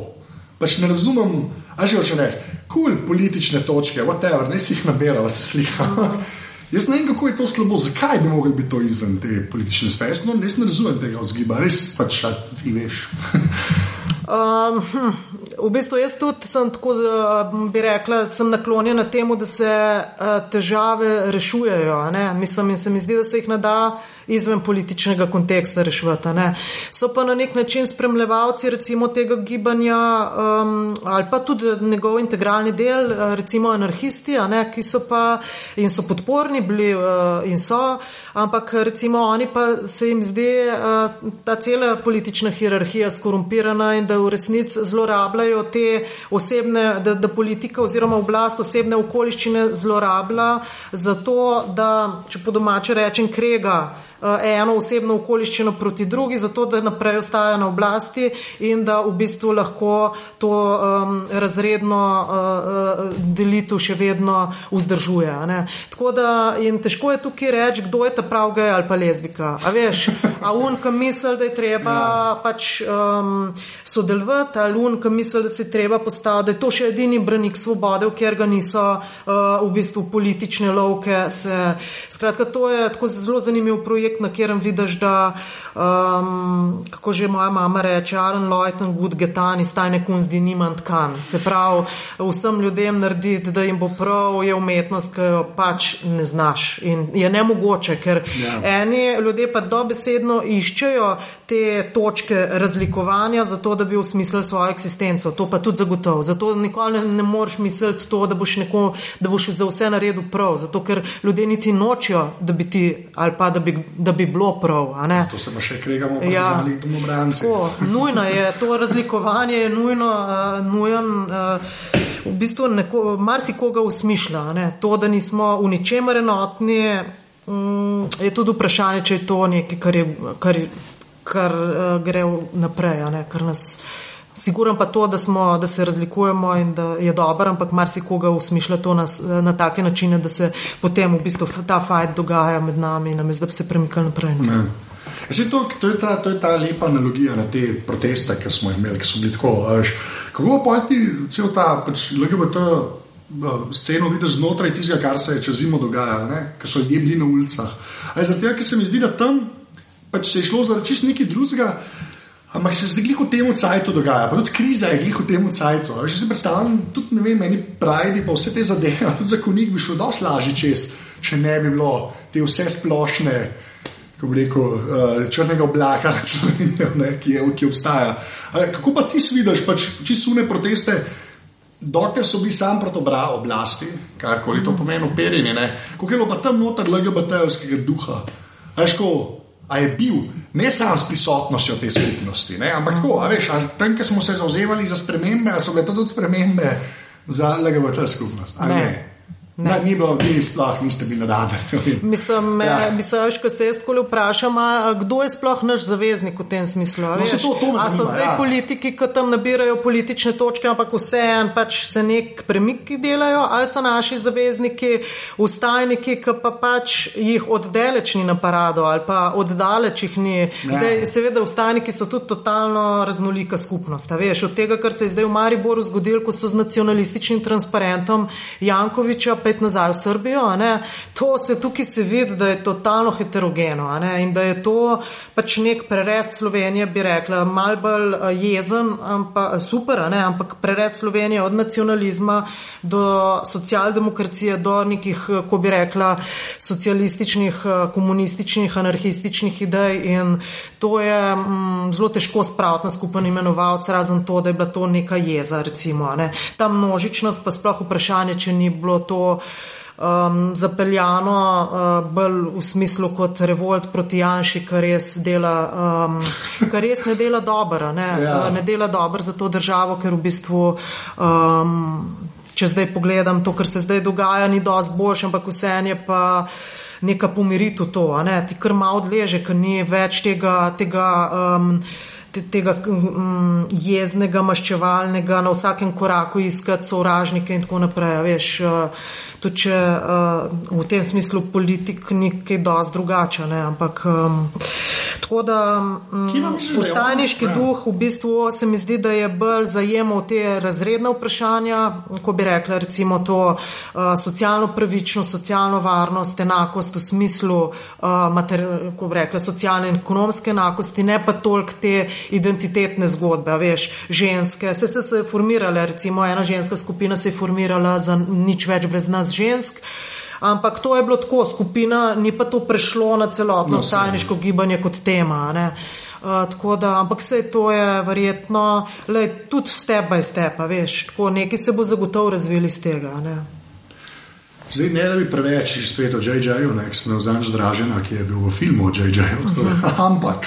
Speaker 1: Pač ne razumem, a že hoče reči, kul cool, politične točke, whatever, ne si jih nabira, se slika. Mm. Jaz ne vem, kako je to slabo, zakaj bi mogli biti to izven te politične sfere. No, jaz ne razumem tega vzgiba, res pač ti veš.
Speaker 2: Um, hm, v bistvu jaz tudi sem tako, bi rekla, sem naklonjena temu, da se uh, težave rešujejo. Mislim, in se mi zdi, da se jih ne da izven političnega konteksta reševati. So pa na nek način spremljevalci recimo tega gibanja um, ali pa tudi njegov integralni del, uh, recimo anarhisti, ki so pa in so podporni bili uh, in so, ampak recimo oni pa se jim zdi uh, ta cela politična hierarhija skorumpirana in da v resnici zlorabljajo te osebne, da, da politika oziroma oblast osebne okoliščine zlorablja zato, da, če po domače rečem, krega Eh, eno osebno okoliščino proti drugi, zato da naprej ostaja na oblasti in da v bistvu lahko to um, razredno uh, delitev še vedno vzdržuje. Tako da in težko je tukaj reči, kdo je ta prav gej ali pa lezbika. A veš, a unka misli, da je treba ja. pač um, sodelovati, ali unka misli, da se treba postaviti, da je to še edini branik svobode, ker ga niso uh, v bistvu politične lovke. Se, skratka, to je tako zelo zanimiv projekt projekt, na katerem vidiš, da, um, kako že moja mama reče, Aaron Lloyd and Wood Getani, stajne kunzdi nimant kan. Se pravi, vsem ljudem narediti, da jim bo prav, je umetnost, ki jo pač ne znaš. In je nemogoče, ker ja. eni ljudje pa dobesedno iščejo te točke razlikovanja, zato da bi usmislili svojo eksistenco. To pa tudi zagotovo. Zato nikoli ne, ne moreš misliti to, da boš, neko, da boš za vse naredil prav. Zato ker ljudje niti nočijo, da bi ti ali pa da bi da bi bilo prav.
Speaker 1: To se pa še kregamo, ja. za neki domobranci.
Speaker 2: Nujno je to razlikovanje, je nujno, uh, nujen. Uh, v bistvu marsikoga usmišlja. Ne? To, da nismo v ničemer enotni, um, je tudi vprašanje, če je to nekaj, kar, je, kar, kar uh, gre naprej, kar nas. Siguren pa to, da, smo, da se razlikujemo in da je dobro, ampak marsikoga usmišlja to na, na take načine, da se potem v bistvu ta fajt dogaja med nami, namesto da bi se premikali naprej.
Speaker 1: Ja, to, to, je ta, to je ta lepa analogija na te proteste, ki smo jih imeli, ki so bili tako. Až, kako pa ti cel ta pač, LGBT sceno vidiš znotraj tistega, kar se je čez zimo dogajalo, ker so ljudje bili na ulicah. Tega, ker se mi zdi, da tam pač se je šlo za čist nekaj drugega. Ampak se zdaj v tem cajtu dogaja, pa tudi kriza je v tem cajtu. Že si predstavljam, tudi ne vem, meni pravi, pa vse te zadeve, tudi zakonik bi šlo dosti lažje čez, če ne bi bilo te vse splošne, kako bi rekel, uh, črnega oblaka, ne, ki, je, ki obstaja. Kako pa ti vidiš, pač čisune proteste, dokler so bili sam proti oblasti, karkoli to pomeni, operjeni, kako je bilo pa tam noter LGBT-ovskega duha. Ajško, a je bil ne samo s prisotnostjo te skupnosti, ne? ampak tako, veš, tam, kjer smo se zauzemali za spremembe, so bile to tudi spremembe za LGBT skupnost. Ne. Ne? Ne. Ne, ni bilo, vi sploh niste bili nadalje.
Speaker 2: Mislim, ja. mislim ko se jaz tako vprašam, kdo je sploh naš zaveznik v tem smislu?
Speaker 1: No, to, to
Speaker 2: a so zdaj ja. politiki, ki tam nabirajo politične točke, ampak vseeno pač se nek premiki delajo, ali so naši zavezniki ustajniki, ki pa pač jih oddaleč ni na parado ali pa oddaleč jih ni. Ja. Zdaj, seveda, ustajniki so tudi totalno raznolika skupnost. Veš, od tega, kar se je zdaj v Mariboru zgodilo, ko so z nacionalističnim transparentom Jankoviča, spet nazaj v Srbijo. To se tukaj se vidi, da je totalno heterogeno in da je to pač nek prerez Slovenije, bi rekla, mal bolj eh, jezen, ampak super, ampak prerez Slovenije od nacionalizma do socialdemokracije, do nekih, eh, ko bi rekla, socialističnih, eh, komunističnih, anarhističnih idej in to je mm, zelo težko spraviti na skupen imenovalec, razen to, da je bila to neka jeza, recimo. Ne. Ta množičnost, pa sploh vprašanje, če ni bilo to um, zapeljano uh, bolj v smislu kot revolt proti Janši, kar res, dela, um, kar res ne dela dobro. Ne, ja. ne dela dobro za to državo, ker v bistvu. Um, Če zdaj pogledam to, kar se zdaj dogaja, ni dosti boljše, ampak vse je pa neka pomiritev to, ne? ti kar malo odleže, ker ni več tega. tega um, tega um, jeznega, maščevalnega, na vsakem koraku iskati sovražnike in tako naprej. Veš, uh, tudi če uh, v tem smislu politik ni kaj dosti drugače. Ne? Ampak um, tako da um, postajniški ja. duh v bistvu se mi zdi, da je bolj zajemal te razredne vprašanja, ko bi rekla recimo to uh, socialno pravičnost, socialno varnost, enakost v smislu, uh, mater, rekla, socialne in ekonomske enakosti, ne pa toliko te identitetne zgodbe, veš, ženske. Se so se formirale, recimo ena ženska skupina se je formirala za nič več brez nas žensk. Ampak to je bilo tako, skupina ni pa to prešlo na celotno no, stajniško gibanje kot tema. Uh, da, ampak vse to je verjetno, lej, tudi step by step, veš, tako nekaj se bo zagotovo razvili iz tega. Ne.
Speaker 1: Zdaj, ne da bi preveč izpet o J.J.-ju, ne sem vzamem zdražena, ki je bil v filmu o J.J.-ju. Uh mhm. -huh. Ampak.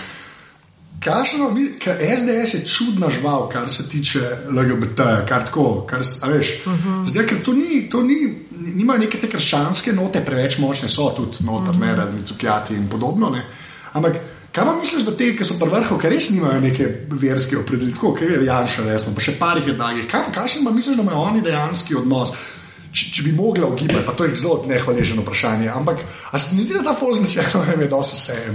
Speaker 1: Kašno, ka SDS je čudna žival, kar se tiče LGBT, kar tako, kar veš. Uh mhm. -huh. Zdaj, ker to ni, to ni, nima neke te krščanske note, preveč močne so tudi noter, uh -huh. ne mhm. razni cukjati in podobno. Ne. Ampak, kaj pa misliš, da te, ki so pri vrhu, ker res nimajo neke verske opredelitve, kot je Janša, resno, pa še parih je dragih, kaj pa misliš, da imajo oni dejanski odnos? Če, če bi mogla ugibati, pa to je zelo nehvaležno vprašanje. Ampak, a se mi zdi, da ta folk načeloma je dosti vse.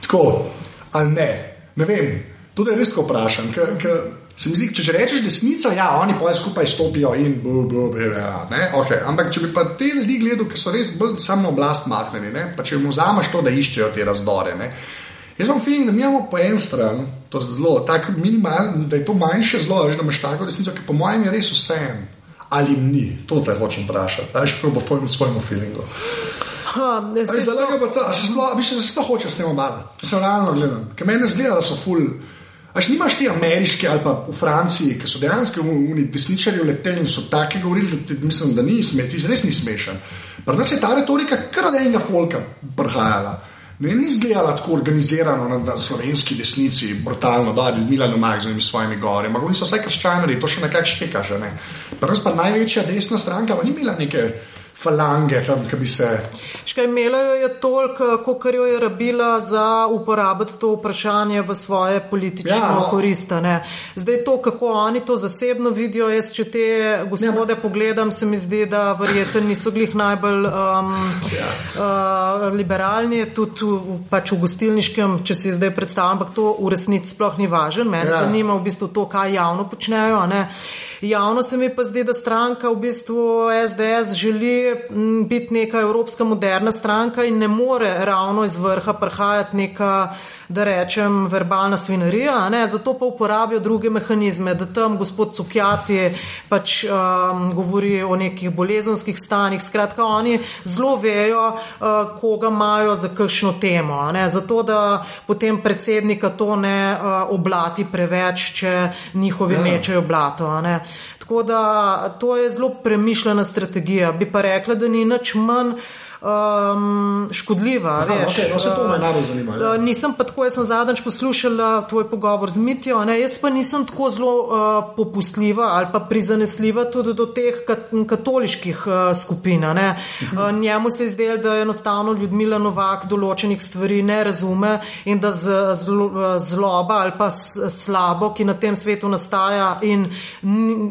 Speaker 1: Tako, ali ne? Ne vem, tudi res tako vprašam. K, k, zdi, če že rečeš desnica, ja, oni pa skupaj stopijo in bo, bo, bo, ja, okay. Ampak če bi pa te ljudi gledal, ki so res bolj samo oblast maknjeni, pa če jim vzameš to, da iščejo te razdore. Ne? Jaz sem fin, da mi imamo po eni strani to zelo, tako minimalno, da je to manjše zlo, da imaš tako resnico, ki po mojem je res vse en. Ali ni, to te hočem vprašati, je šlo po svojemu feelingu. Zalega pa to, a se sploh hoče s tem obala. Se realno gledam, ker meni zgleda, da so ful. Až nimaš ti ameriške ali pa v Franciji, ki so dejansko v desničarju leteli in so tako govorili, da ti, mislim, da ni smeti, res ni smešen. Pri nas je ta retorika kar od enega folka prihajala. Ne, ni izgledala tako organizirano na, na slovenski desnici, brutalno, da bi bila doma z svojimi gori. Ampak oni so vse krščani, to še nekaj šteka. Pri nas pa največja desna stranka, pa ni bila neke falange, tam, ki bi se.
Speaker 2: Škaj imela jo je toliko, kot jo je rabila za uporabiti to vprašanje v svoje politične ja, no. koristane. Zdaj to, kako oni to zasebno vidijo, jaz če te gospode ja, pogledam, se mi zdi, da verjetno niso glih najbolj um, ja. uh, liberalni, tudi v, pač v gostilniškem, če si zdaj predstavljam, ampak to v resnici sploh ni važno. Mene ja. zanima v bistvu to, kaj javno počnejo. Javno se mi pa zdi, da stranka v bistvu SDS želi biti neka evropska moderna stranka in ne more ravno iz vrha prihajati neka, da rečem, verbalna svinarija, ne? zato pa uporabijo druge mehanizme, da tam gospod Cukjati pač um, govori o nekih bolezenskih stanjih. Skratka, oni zelo vejo, uh, koga imajo za kakšno temo. Ne? Zato, da potem predsednika to ne uh, oblati preveč, če njihovi ja. mečejo blato. Tako da to je zelo premišljena strategija. Bi pa rekla, da ni nič manj um, škodljiva. Aha,
Speaker 1: okay, no, se to me najbolj zanima.
Speaker 2: Uh, nisem pa tako, jaz sem zadnjič poslušala tvoj pogovor z Mitijo, ne, jaz pa nisem tako zelo uh, popustljiva ali pa prizanesljiva tudi do teh kat katoliških uh, skupin. Uh, njemu se je zdelo, da enostavno Ljudmila Novak določenih stvari ne razume in da z, zlo, zloba ali pa slabo, ki na tem svetu nastaja in,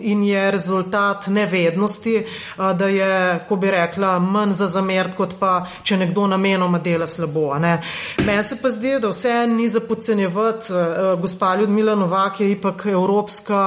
Speaker 2: in je rezultat nevednosti, uh, da je, ko bi rekla, manj za zamert kot pa če nekdo namenoma dela slabo. Meni se pa zdi, da vse ni za podcenjevati. Uh, gospa Ljudmila Novak je ipak evropska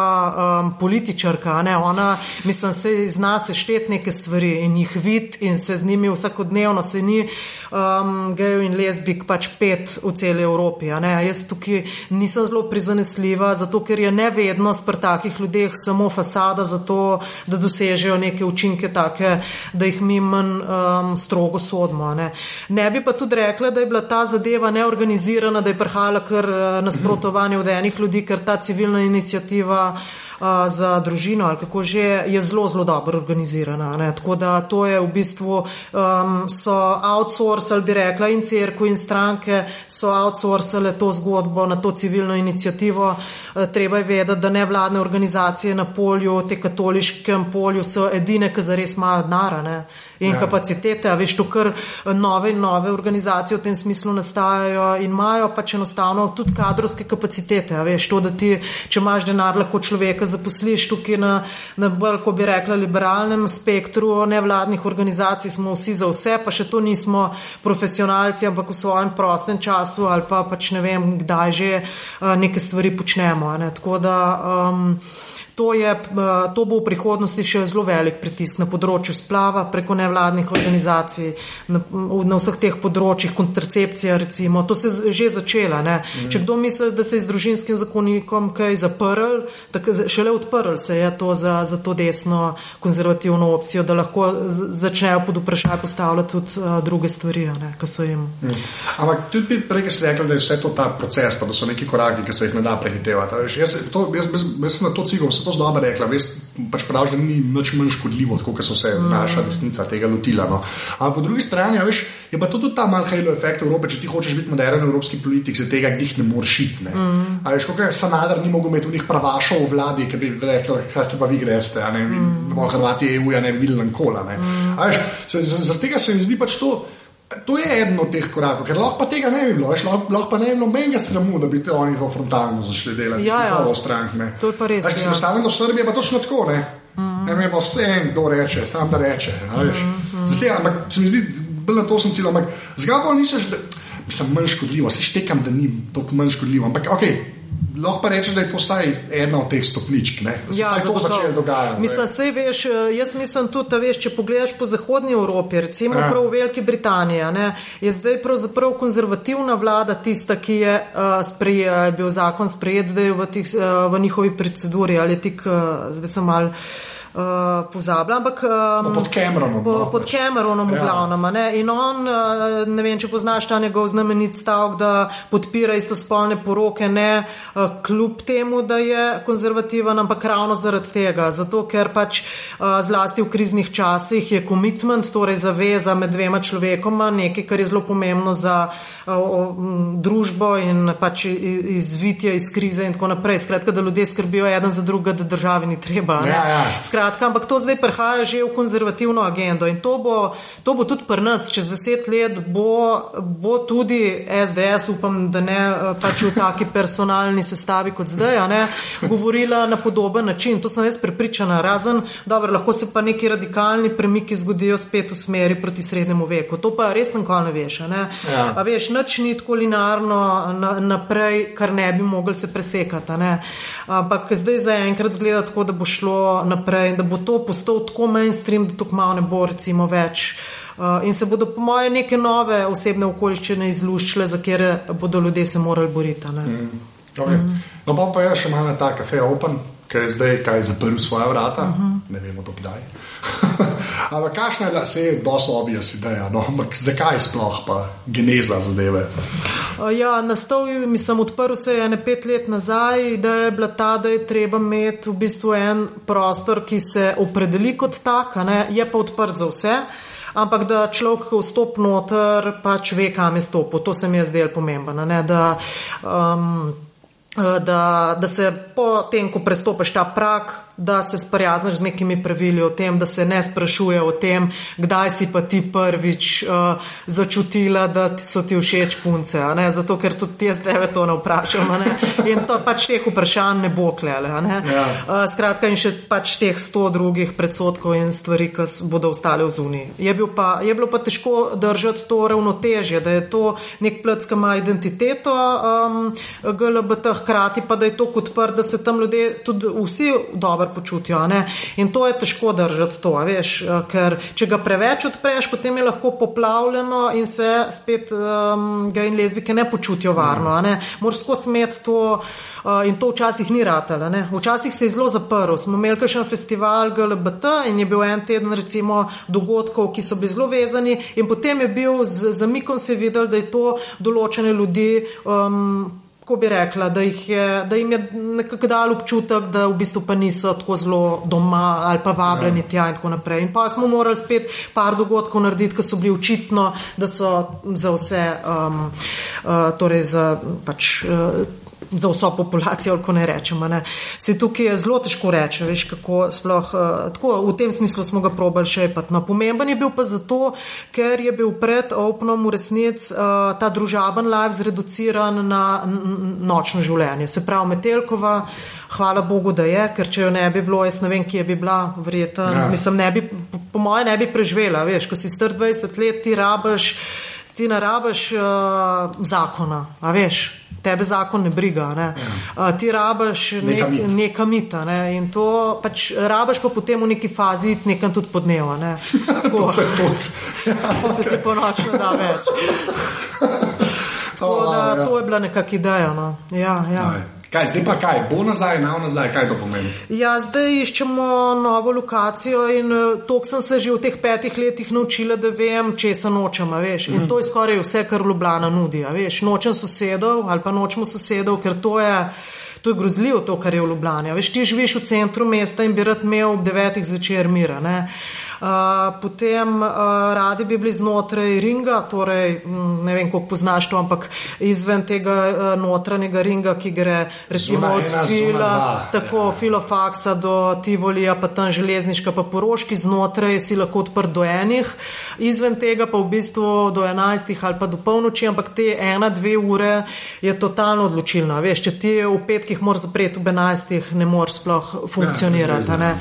Speaker 2: um, političarka, ne? ona mislim, se zna sešteti neke stvari in jih vid in se z njimi vsakodnevno se ni um, gejo in lesbik pač pet v celi Evropi. Jaz tukaj nisem zelo prizanesljiva, zato ker je nevednost pri takih ljudeh samo fasada za to, da dosežejo neke učinke take, da jih mi manj um, strogo sodimo. Ne? ne bi pa tudi rekla, da je bila ta zadeva neorganizirana, da je prihajala kar uh, nasprotovanje od enih ljudi, ker ta civilna inicijativa za družino ali kako že je zelo, zelo dobro organizirana. Ne? Tako da to je v bistvu um, so outsourcali, bi rekla, in crkve in stranke so outsourcale to zgodbo na to civilno inicijativo. E, treba je vedeti, da nevladne organizacije na polju, te katoliškem polju so edine, ki zares imajo denara in ja. kapacitete. Veš, to kar nove in nove organizacije v tem smislu nastajajo in imajo pač enostavno tudi kadrovske kapacitete. Veš, to, da ti, če imaš denar, lahko človeka zaposliš tukaj na, na bolj, ko bi rekla, liberalnem spektru nevladnih organizacij, smo vsi za vse, pa še to nismo profesionalci, ampak v svojem prostem času ali pa pač ne vem, kdaj že uh, neke stvari počnemo. Ne? Tako da. Um, To, je, to bo v prihodnosti še zelo velik pritisk na področju splava preko nevladnih organizacij, na, na vseh teh področjih, kontracepcija recimo. To se je že začela. Mm. Če kdo misli, da se je z družinskim zakonikom kaj zaprl, tako šele odprl se je to za, za to desno konzervativno opcijo, da lahko začnejo pod vprašanje postavljati tudi uh, druge stvari, ki so jim. Mm.
Speaker 1: Ampak tudi prej ste rekli, da je vse to ta proces, pa da so neki koraki, ki se jih ne da prehitevati. Jaz, jaz, jaz, jaz, jaz sem na to cigal to zelo rekla, veš, pač pravi, da ni nič manj škodljivo, kot so se mm. naša desnica tega lotila. No. Ampak po drugi strani, veš, je pa to tudi ta mal halo efekt Evrope, če ti hočeš biti moderen evropski politik, se tega njih ne moreš šiti. Mm. Veš, kot je Sanader ni mogel imeti v njih pravašov v vladi, ki bi rekli, kaj se pa vi greste, a ne, mm. Hrvati EU, ja ne, videli kola. Mm. Zaradi tega se mi zdi pač to. To je eno od teh korakov, ker lahko pa tega ne bi bilo, veš, lahko, lahko pa ne bi bilo nobenega sramu, da bi te oni to frontalno začeli delati.
Speaker 2: Ja, ja.
Speaker 1: Strank,
Speaker 2: to je pa res.
Speaker 1: Če se postavim do Srbije, pa točno tako, ne. Mm -hmm. Ne vem, vse en, kdo reče, sam da reče. Mm -hmm. Zdaj, ampak se mi zdi, bil na to sem cilj, ampak zgabo nisem, sem manj škodljiv, se štekam, da ni tako manj škodljiv, ampak ok. Lahko pa rečeš, da je to vsaj ena od teh stopničk, da se ja, to začne dogajati.
Speaker 2: Mislim, sej, veš, jaz mislim tudi, da veš, če pogledaš po Zahodnji Evropi, recimo ja. prav v Veliki Britaniji, ne, je zdaj pravzaprav konzervativna vlada tista, ki je, uh, sprejel, je bil zakon sprejet zdaj v, tih, uh, v njihovi proceduri ali tik, uh, zdaj sem mal. Uh, pozabila, ampak
Speaker 1: um, no, pod Cameronom.
Speaker 2: Po, no, pod pač. Cameronom, ja. glavnem. Ne? In on, uh, ne vem, če poznaš ta njegov znamenit stavek, da podpira istospolne poroke, ne uh, kljub temu, da je konzervativen, ampak ravno zaradi tega. Zato, ker pač uh, zlasti v kriznih časih je komitment, torej zaveza med dvema človekoma, nekaj, kar je zelo pomembno za uh, um, družbo in pač izvitje iz krize in tako naprej. Skratka, da ljudje skrbijo eden za drugega, da državi ni treba. Ja, ja skratka, ampak to zdaj prehaja že v konzervativno agendo in to bo, to bo tudi pri nas, čez deset let bo, bo tudi SDS, upam, da ne pač v taki personalni sestavi kot zdaj, ne, govorila na podoben način. To sem jaz prepričana, razen, dobro, lahko se pa neki radikalni premiki zgodijo spet v smeri proti srednjemu veku. To pa res nikoli ne veš. Ne. Ja. A veš, nič ni tako linearno naprej, kar ne bi mogli se presekati. Ampak zdaj zaenkrat zgleda tako, da bo šlo naprej da bo to postal tako mainstream, da to kmalo ne bo recimo več. Uh, in se bodo, po mojem, neke nove osebne okoliščine izluščile, za kere bodo ljudje se morali boriti. Mm.
Speaker 1: Okay. Mm. No, pa pa je še malo ta kafe open, ki je zdaj kaj zaprl svoje vrata, mm -hmm. ne vemo do kdaj. Ampak kakšna je, se je dosto obvious ideja, no? ampak zakaj sploh pa geneza zadeve?
Speaker 2: Ja, nastavil mi sem odprl se ene pet let nazaj, da je bila ta, da je treba imeti v bistvu en prostor, ki se opredeli kot tak, ne? je pa odprt za vse. Ampak da človek, ko vstopi noter, pač ve, kam je stopil. To se mi je zdelo pomembno. Da, um, da, da se potem, ko prestopiš ta prak, da se sprijazniš z nekimi pravili o tem, da se ne sprašuje o tem, kdaj si pa ti prvič uh, začutila, da so ti všeč punce. Zato, ker tudi jaz zdaj to ne vprašam. Ne? In to pač teh vprašanj ne bo klele. Ja. Uh, skratka, in še pač teh sto drugih predsotkov in stvari, ki bodo ostale v zuni. Je, bil pa, je bilo pa težko držati to ravnotežje, da je to nek plec, ki ima identiteto um, GLBT, hkrati pa da je to kot pr, da se tam ljudje tudi vsi dobro dobro počutijo. Ne? In to je težko držati, to, veš, eh, ker če ga preveč odpreš, potem je lahko poplavljeno in se spet um, gej in lezbike ne počutijo varno. Ne? Moraš skozi smet to uh, in to včasih ni ratalo. Včasih se je zelo zaprl. Smo imeli še en festival GLBT in je bil en teden recimo dogodkov, ki so bili zelo vezani in potem je bil z zamikom se videl, da je to določene ljudi. Um, Ko bi rekla, da, je, da jim je nekako dal občutek, da v bistvu pa niso tako zelo doma ali pa vabljeni ja. tja in tako naprej. In pa smo morali spet par dogodkov narediti, ki so bili očitno, da so za vse, um, uh, torej za pač. Uh, za vso populacijo, ko ne rečemo. Ne. Se tukaj je zelo težko reči, veš, kako sploh. Uh, tako, v tem smislu smo ga probali še epat. No, pomemben je bil pa zato, ker je bil pred Openom v resnici uh, ta družaben live zreduciran na nočno življenje. Se pravi, Metelkova, hvala Bogu, da je, ker če jo ne bi bilo, jaz ne vem, kje bi bila, verjetno. Ja. Mislim, ne bi, po, po moje ne bi preživela, veš, ko si star 20 let, ti rabaš. Ti narabaš uh, zakona, a veš, tebe zakon ne briga. Ne? Ja. Ti rabaš nek, neka mita ne? in to pač rabaš pa potem v neki fazi nekam tudi podneva. Ne?
Speaker 1: to se.
Speaker 2: Ja, se ti ponoči da več. to, da, ja. to je bila nekakšna ideja. No? Ja, ja.
Speaker 1: Kaj, zdaj pa kaj, bo nazaj, na nazaj, kaj to pomeni?
Speaker 2: Ja, zdaj iščemo novo lokacijo in eh, to sem se že v teh petih letih naučila, da vem, če se nočem. Veš. In mm. to je skoraj vse, kar Ljubljana nudi. Veš. Nočem sosedov ali pa nočemo sosedov, ker to je. To je grozljivo, to, kar je v Ljubljani. Veš, ti živiš v centru mesta in bi rad imel ob devetih zvečer mira. Uh, potem radi bi bili znotraj ringa, torej ne vem, koliko poznaš to, ampak izven tega notranjega ringa, ki gre recimo od fila, tako ja. filofaksa do Tivolija, pa tam železniška, pa poroški, znotraj si lahko odprt do enih, izven tega pa v bistvu do enajstih ali pa do polnoči, ampak te ena, dve ure je totalno odločilna. Veš, če ti v petkih moraš zapreti, v enajstih ne moreš sploh funkcionirati. Ja,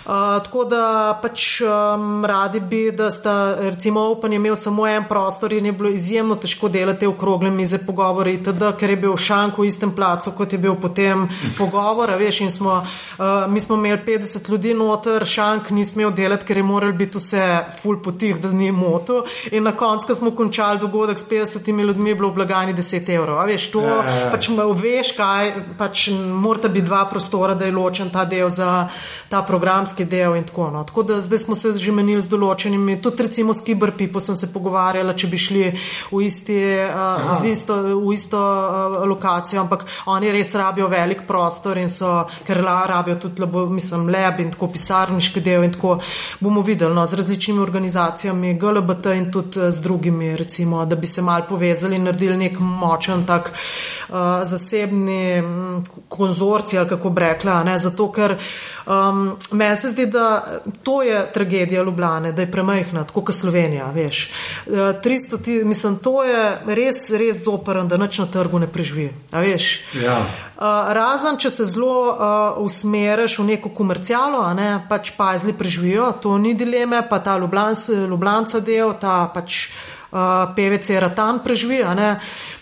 Speaker 2: Uh, tako da pač um, radi bi, da sta recimo Open imel samo en prostor in je bilo izjemno težko delati v krogle mize pogovori, teda, ker je bil šank v istem placu, kot je bil potem pogovor. Veš, smo, uh, mi smo imeli 50 ljudi noter, šank ni smel delati, ker je moral biti vse full potih, da ni moto. In na koncu, ko smo končali dogodek s 50 ljudmi, je bilo v blagajni 10 evrov. Veš, to ja, ja, ja. pač veš, kaj, pač morata biti dva prostora, da je ločen ta del za ta program programski del in tako naprej. No. Tako da zdaj smo se že menili z določenimi, tudi recimo s Kiberpipo sem se pogovarjala, če bi šli v, isti, uh, isto, v isto uh, lokacijo, ampak oni res rabijo velik prostor in so, ker rabijo tudi, labo, mislim, lab in tako pisarniški del in tako bomo videli no, z različnimi organizacijami, GLBT in tudi z drugimi, recimo, da bi se mal povezali in naredili nek močen tak uh, zasebni um, konzorci ali kako bi rekla, ne, zato ker um, meni se zdi, da to je tragedija Ljubljane, da je premajhna, tako kot Slovenija. Veš. 300, ti, mislim, to je res, res zoprn, da noč na trgu ne preživi.
Speaker 1: Ja.
Speaker 2: Razen, če se zelo uh, usmeriš v neko komercialo, ne, pač pazli preživijo, to ni dileme, pa ta Ljubljanca del, ta pač je Ratan preživi,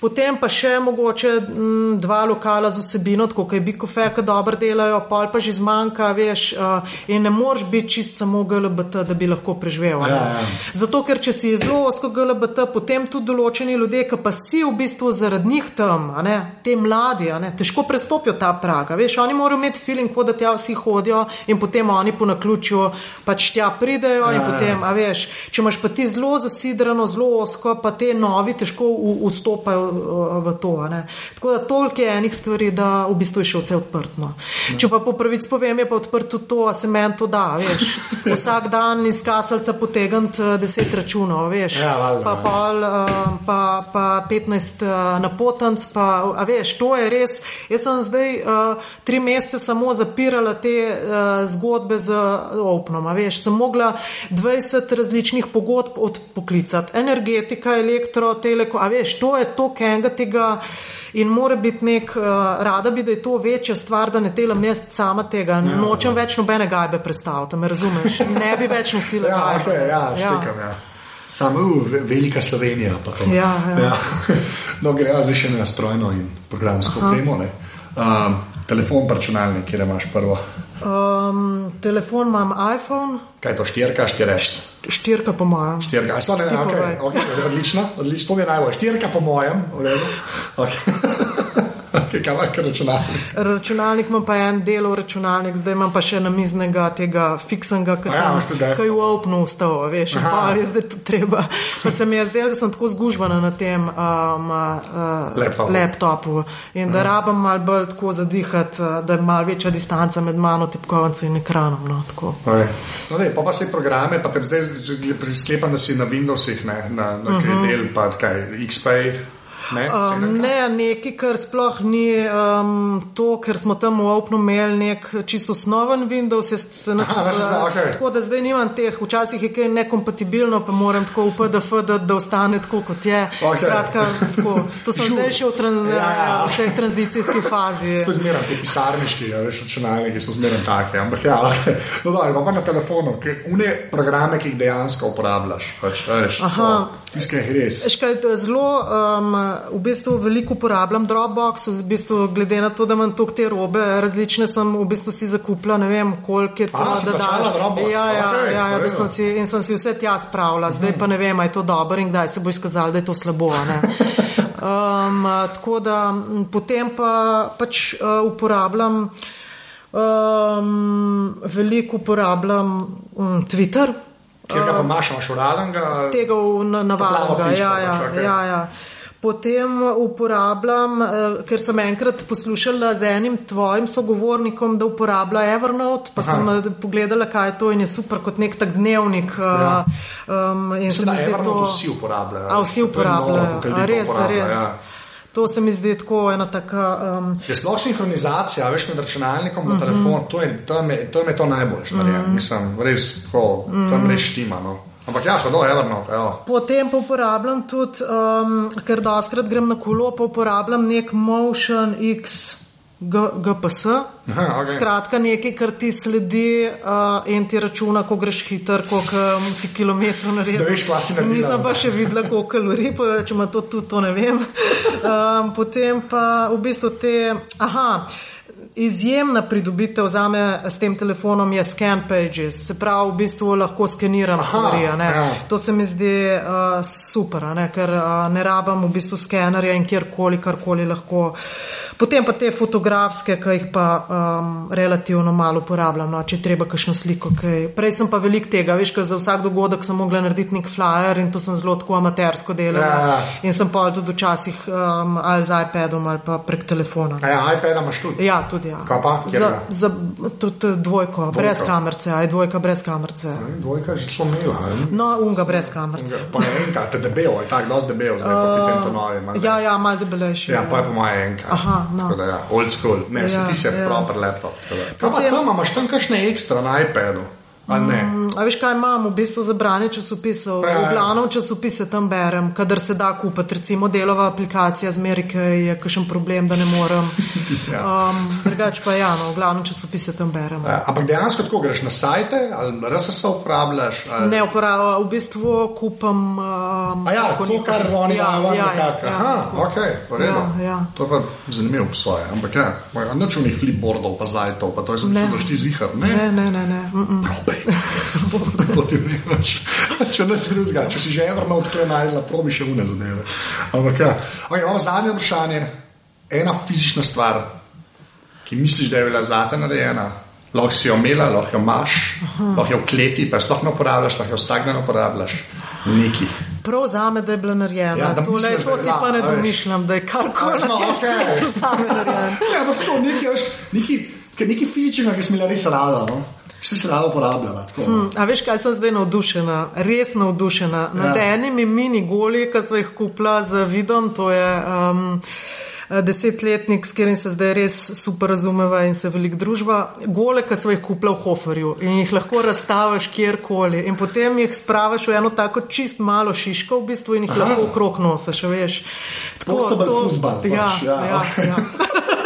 Speaker 2: potem pa še mogoče m, mm, dva lokala z osebino, kot je Bikofe, ki dobro delajo, pol pa že zmanjka, veš, uh, in ne moreš biti čist samo GLBT, da bi lahko preživel. Ja, ja. Zato, ker če si zelo osko GLBT, potem tudi določeni ljudje, ki pa si v bistvu zaradi njih tam, te mladi, težko prestopijo ta praga. Veš, oni morajo imeti feeling, da tja vsi hodijo in potem oni po naključju pač tja pridejo ja, in potem, ja. a veš, če imaš pa ti zelo zasidrano, zelo osko, pa te novi težko v- vstopajo uh, v to. ne. Tako da toliko je enih stvari, da v bistvu je še vse odprto. Če pa po pravici povem, je pa odprto to, a se meni to da, veš. Vsak dan iz kasalca potegniti uh, deset računov, veš.
Speaker 1: Ja, valjda,
Speaker 2: pa, pol, uh, pa, pa 15 uh, napotenc, pa a veš, to je res. Jaz sem zdaj uh, tri mesece samo zapirala te uh, zgodbe z Opnom, a veš, sem mogla 20 različnih pogodb odpoklicati, energetika, elektro, teleko, a veš, to je to, kenga tega. In mora biti nek, uh, rada bi, da je to večja stvar, da ne delam jaz sama tega. Ja, Nočem več nobene gajbe predstaviti, a me razumeš? Ne bi več nosila
Speaker 1: Ja,
Speaker 2: gajbe.
Speaker 1: okay, ja, štekam, ja. Samo uh, velika Slovenija. to.
Speaker 2: Ja, ja.
Speaker 1: No, grejo zdaj še na strojno in programsko opremo. Um, telefon, računalnik, kjer imaš prvo.
Speaker 2: Um, telefon imam iPhone,
Speaker 1: Kaj je to, štirka, štiriš?
Speaker 2: štirka po mojem.
Speaker 1: Štirka, a sploh ne,
Speaker 2: Ti
Speaker 1: okay, okay, odlično, odlično, to mi je najbolj. Štirka po mojem, v redu. Okay. Okay, kaj imaš, računalnik?
Speaker 2: Računalnik imam pa en delov računalnik, zdaj imam pa še namiznega tega fiksnega, ki
Speaker 1: ja,
Speaker 2: sem
Speaker 1: desno.
Speaker 2: kaj v opnu ustal, veš,
Speaker 1: Aha.
Speaker 2: pa je zdaj to treba. Pa se mi je zdelo, da sem tako zgužvana na tem um, uh,
Speaker 1: Laptopu.
Speaker 2: laptopu in da rabam mal bolj tako zadihati, uh, da je mal večja distanca med mano, tipkovnico in ekranom. No, tako.
Speaker 1: No, dej, pa pa se programe, pa te zdaj sklepam, da si na Windowsih, ne, na, na kaj del, pa kaj, XP. Ne,
Speaker 2: Um, ne, nekaj, kar sploh ni um, to, ker smo tam v Opnu imeli nek čisto osnoven Windows. jaz Se
Speaker 1: veš, da, okej.
Speaker 2: Tako da zdaj nimam teh, včasih je kaj nekompatibilno, pa moram tako v PDF, da, da ostane tako, kot je.
Speaker 1: Okej.
Speaker 2: Skratka, tako, to sem zdaj še v, tran,
Speaker 1: Ja, ja.
Speaker 2: v tej tranzicijski fazi.
Speaker 1: To je zmeraj, ti pisarniški, ja, veš, računalniki so zmeraj take. Ampak ja, okay. no, da, pa, na telefonu, une programe, ki jih dejansko uporabljaš. Pač, veš,
Speaker 2: Aha. To je zelo, um, v bistvu veliko uporabljam Dropbox, v bistvu glede na to, da imam toliko te robe, različne sem v bistvu si zakupila, ne vem, koliko je to,
Speaker 1: A,
Speaker 2: da
Speaker 1: Dropbox,
Speaker 2: Ja, ja,
Speaker 1: okej,
Speaker 2: ja, ja da sem si, in sem si vse tja spravila, zdaj pa ne vem, a je to dobro in kdaj se bo izkazalo, da je to slabo. Um, tako da potem pa pač uh, uporabljam, um, veliko uporabljam um, Twitter.
Speaker 1: Kjer ga pa imaš, imaš uralenga.
Speaker 2: Tega v navadnega. Ja, ja, ja, ja. Potem uporabljam, eh, ker sem enkrat poslušala z enim tvojim sogovornikom, da uporablja Evernote, pa
Speaker 1: Aha.
Speaker 2: sem eh, pogledala, kaj je to in je super kot nek tak dnevnik. eh,
Speaker 1: Ja.
Speaker 2: Um, in se
Speaker 1: Mislim,
Speaker 2: mi
Speaker 1: da Evernote
Speaker 2: to.
Speaker 1: vsi uporabljajo.
Speaker 2: A vsi
Speaker 1: novo,
Speaker 2: uporabljajo.
Speaker 1: ljudi
Speaker 2: res,
Speaker 1: uporablja,
Speaker 2: res.
Speaker 1: ja.
Speaker 2: To se mi zdi tako ena taka. Um,
Speaker 1: Je sploh sinhronizacija, veš, med računalnikom in
Speaker 2: Mhm.
Speaker 1: telefonom, to je to je, to je, to najboljše. Mm -hmm. Mislim, res tako, tam
Speaker 2: Mhm.
Speaker 1: res štima. No. Ampak ja, hodo, Evernote, evo.
Speaker 2: Potem pa uporabljam tudi, um, ker doskrat grem na kolo, pa uporabljam nek Motion X. G- GPS.
Speaker 1: Aha, okej.
Speaker 2: Skratka, nekaj, kar ti sledi uh, in ti računa, ko greš hiter, koliko um, si kilometrov naredil.
Speaker 1: Da veš, kva si naredila.
Speaker 2: Nisem pa še videla, koliko kalorij, pa če ima to tudi, to ne vem. Um, potem pa v bistvu te. Aha. Izjemna pridobitev za me s tem telefonom je scan pages, se pravi, v bistvu lahko skeniram
Speaker 1: Aha,
Speaker 2: stvari.
Speaker 1: ja.
Speaker 2: To se mi zdi uh, super, ne, ker uh, ne rabim v bistvu skenerja in kjerkoli, karkoli lahko. Potem pa te fotografske, ki jih pa um, relativno malo uporabljam, no, če treba kakšno sliko. Kaj. Prej sem pa velik tega, veš, ker za vsak dogodek sem mogla narediti nek flyer in to sem zelo tako amatersko delala.
Speaker 1: Ja, ja.
Speaker 2: In sem pa tudi včasih um, ali z iPadom ali pa prek telefona.
Speaker 1: A ja, iPad imaš tudi.
Speaker 2: Ja, tudi ja.
Speaker 1: Kaj pa? Kjer
Speaker 2: Za,
Speaker 1: ga?
Speaker 2: za tudi dvojko, dvojko, brez kamerce, aj dvojka brez kamerce.
Speaker 1: Dvojka že smo imela. ne?
Speaker 2: No, unga brez kamerce.
Speaker 1: Pa je enka, te debel, je tako, dosti debel, zdaj pa potem to novi. malo.
Speaker 2: Ja, ja, malo debelejši.
Speaker 1: Ja, pa je po moje enka.
Speaker 2: Aha, no.
Speaker 1: Tako da ja, old school. Ne, ja, ti se
Speaker 2: ja.
Speaker 1: proper laptop. Kaj pa tam, imaš tam kakšne ekstra na iPadu?
Speaker 2: Mm, A veš, kaj imam v bistvu za branje časopisov?
Speaker 1: Ja, ja.
Speaker 2: V glavnem časopise tam berem, kadar se da kupiti. Recimo delova aplikacija z Amerike je kakšen problem, da ne morem.
Speaker 1: Ja.
Speaker 2: Um, drugač pa ja, no, v glavnem časopise tam berem.
Speaker 1: Ja, Ampak dejansko tako greš na sajte ali RSS uporabljaš? Ali...
Speaker 2: Ne uporabljam, v bistvu kupam. Um,
Speaker 1: A ja, to,
Speaker 2: neko-
Speaker 1: kar oni
Speaker 2: ja,
Speaker 1: imajo
Speaker 2: ja,
Speaker 1: nekako.
Speaker 2: ja,
Speaker 1: Aha,
Speaker 2: tako.
Speaker 1: ok, v redu.
Speaker 2: Ja, ja.
Speaker 1: To je pa zanimivo po svoje. Ampak ja, noč unih flipboardov pa zajtov, pa to je šlo, ti zihar. Ne,
Speaker 2: Ne, ne, ne. ne. Mm -mm.
Speaker 1: probej. To ti veš. Če ne si drugega, če si že evrno odkle najdela, probi še une zadeve. Ampak ja, okay, imamo zadnje vprašanje. Ena fizična stvar, ki misliš, da je bila zate narejena, lahko si jo imela, lahko jo imaš, lahko jo v kleti, pa sploh ne uporabljaš, lahko jo vsak dan uporabljaš. Neki.
Speaker 2: Prav za me, da je bila narejena.
Speaker 1: Ja,
Speaker 2: Tole,
Speaker 1: misliš,
Speaker 2: to si
Speaker 1: bila,
Speaker 2: pa ne domišljam, da je karkoli
Speaker 1: no,
Speaker 2: svetu za me narejeno.
Speaker 1: Ja, ampak tako nekaj, nekaj, nekaj fizičnega, ki smo ga res rada, no? Si rada uporabljala. Tako, no.
Speaker 2: A veš, kaj sem zdaj navdušena, res navdušena. Nad
Speaker 1: Ja.
Speaker 2: enimi mini goli, ki smo jih kupila z vidom, to je um, desetletnik, s katerim se zdaj res super razumeva in se velik družba. Gole, ki smo jih kupila v Hoferju in jih lahko razstaviš kjerkoli. In potem jih spraviš v eno tako čist malo šiško v bistvu in jih
Speaker 1: Aha.
Speaker 2: lahko okrog nosiš, a veš.
Speaker 1: Portable football,
Speaker 2: Ja,
Speaker 1: pač, ja,
Speaker 2: ja,
Speaker 1: okej.
Speaker 2: ja.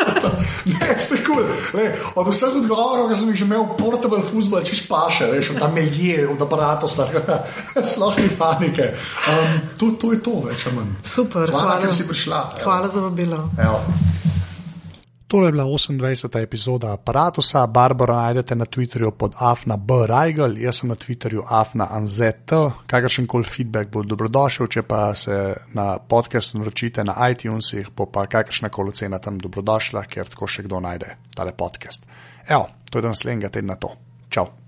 Speaker 1: Ne, se kul. Cool. Od vseh odgovorov, ki sem jih že imel, portable football, češ paše, veš, od tam je, od aparata, sploh ni panike. Um, to, to je to, več ali manj.
Speaker 2: Super,
Speaker 1: hvala,
Speaker 2: hvala.
Speaker 1: ker si prišla. evo.
Speaker 2: Hvala za vabilo.
Speaker 1: Evo. Tole je bila 28. epizoda aparata. Barbara najdete na Twitterju pod Afna B. Rajgal, jaz sem na Twitterju Afna Anzet. Kakršen koli feedback bo dobrodošel, če pa se na podkastu naročite na iTunesih, bo pa kakršna koli ocena tam dobrodošla, ker tako še kdo najde tale podcast. Evo, to je do naslednjega tedna to. Čau!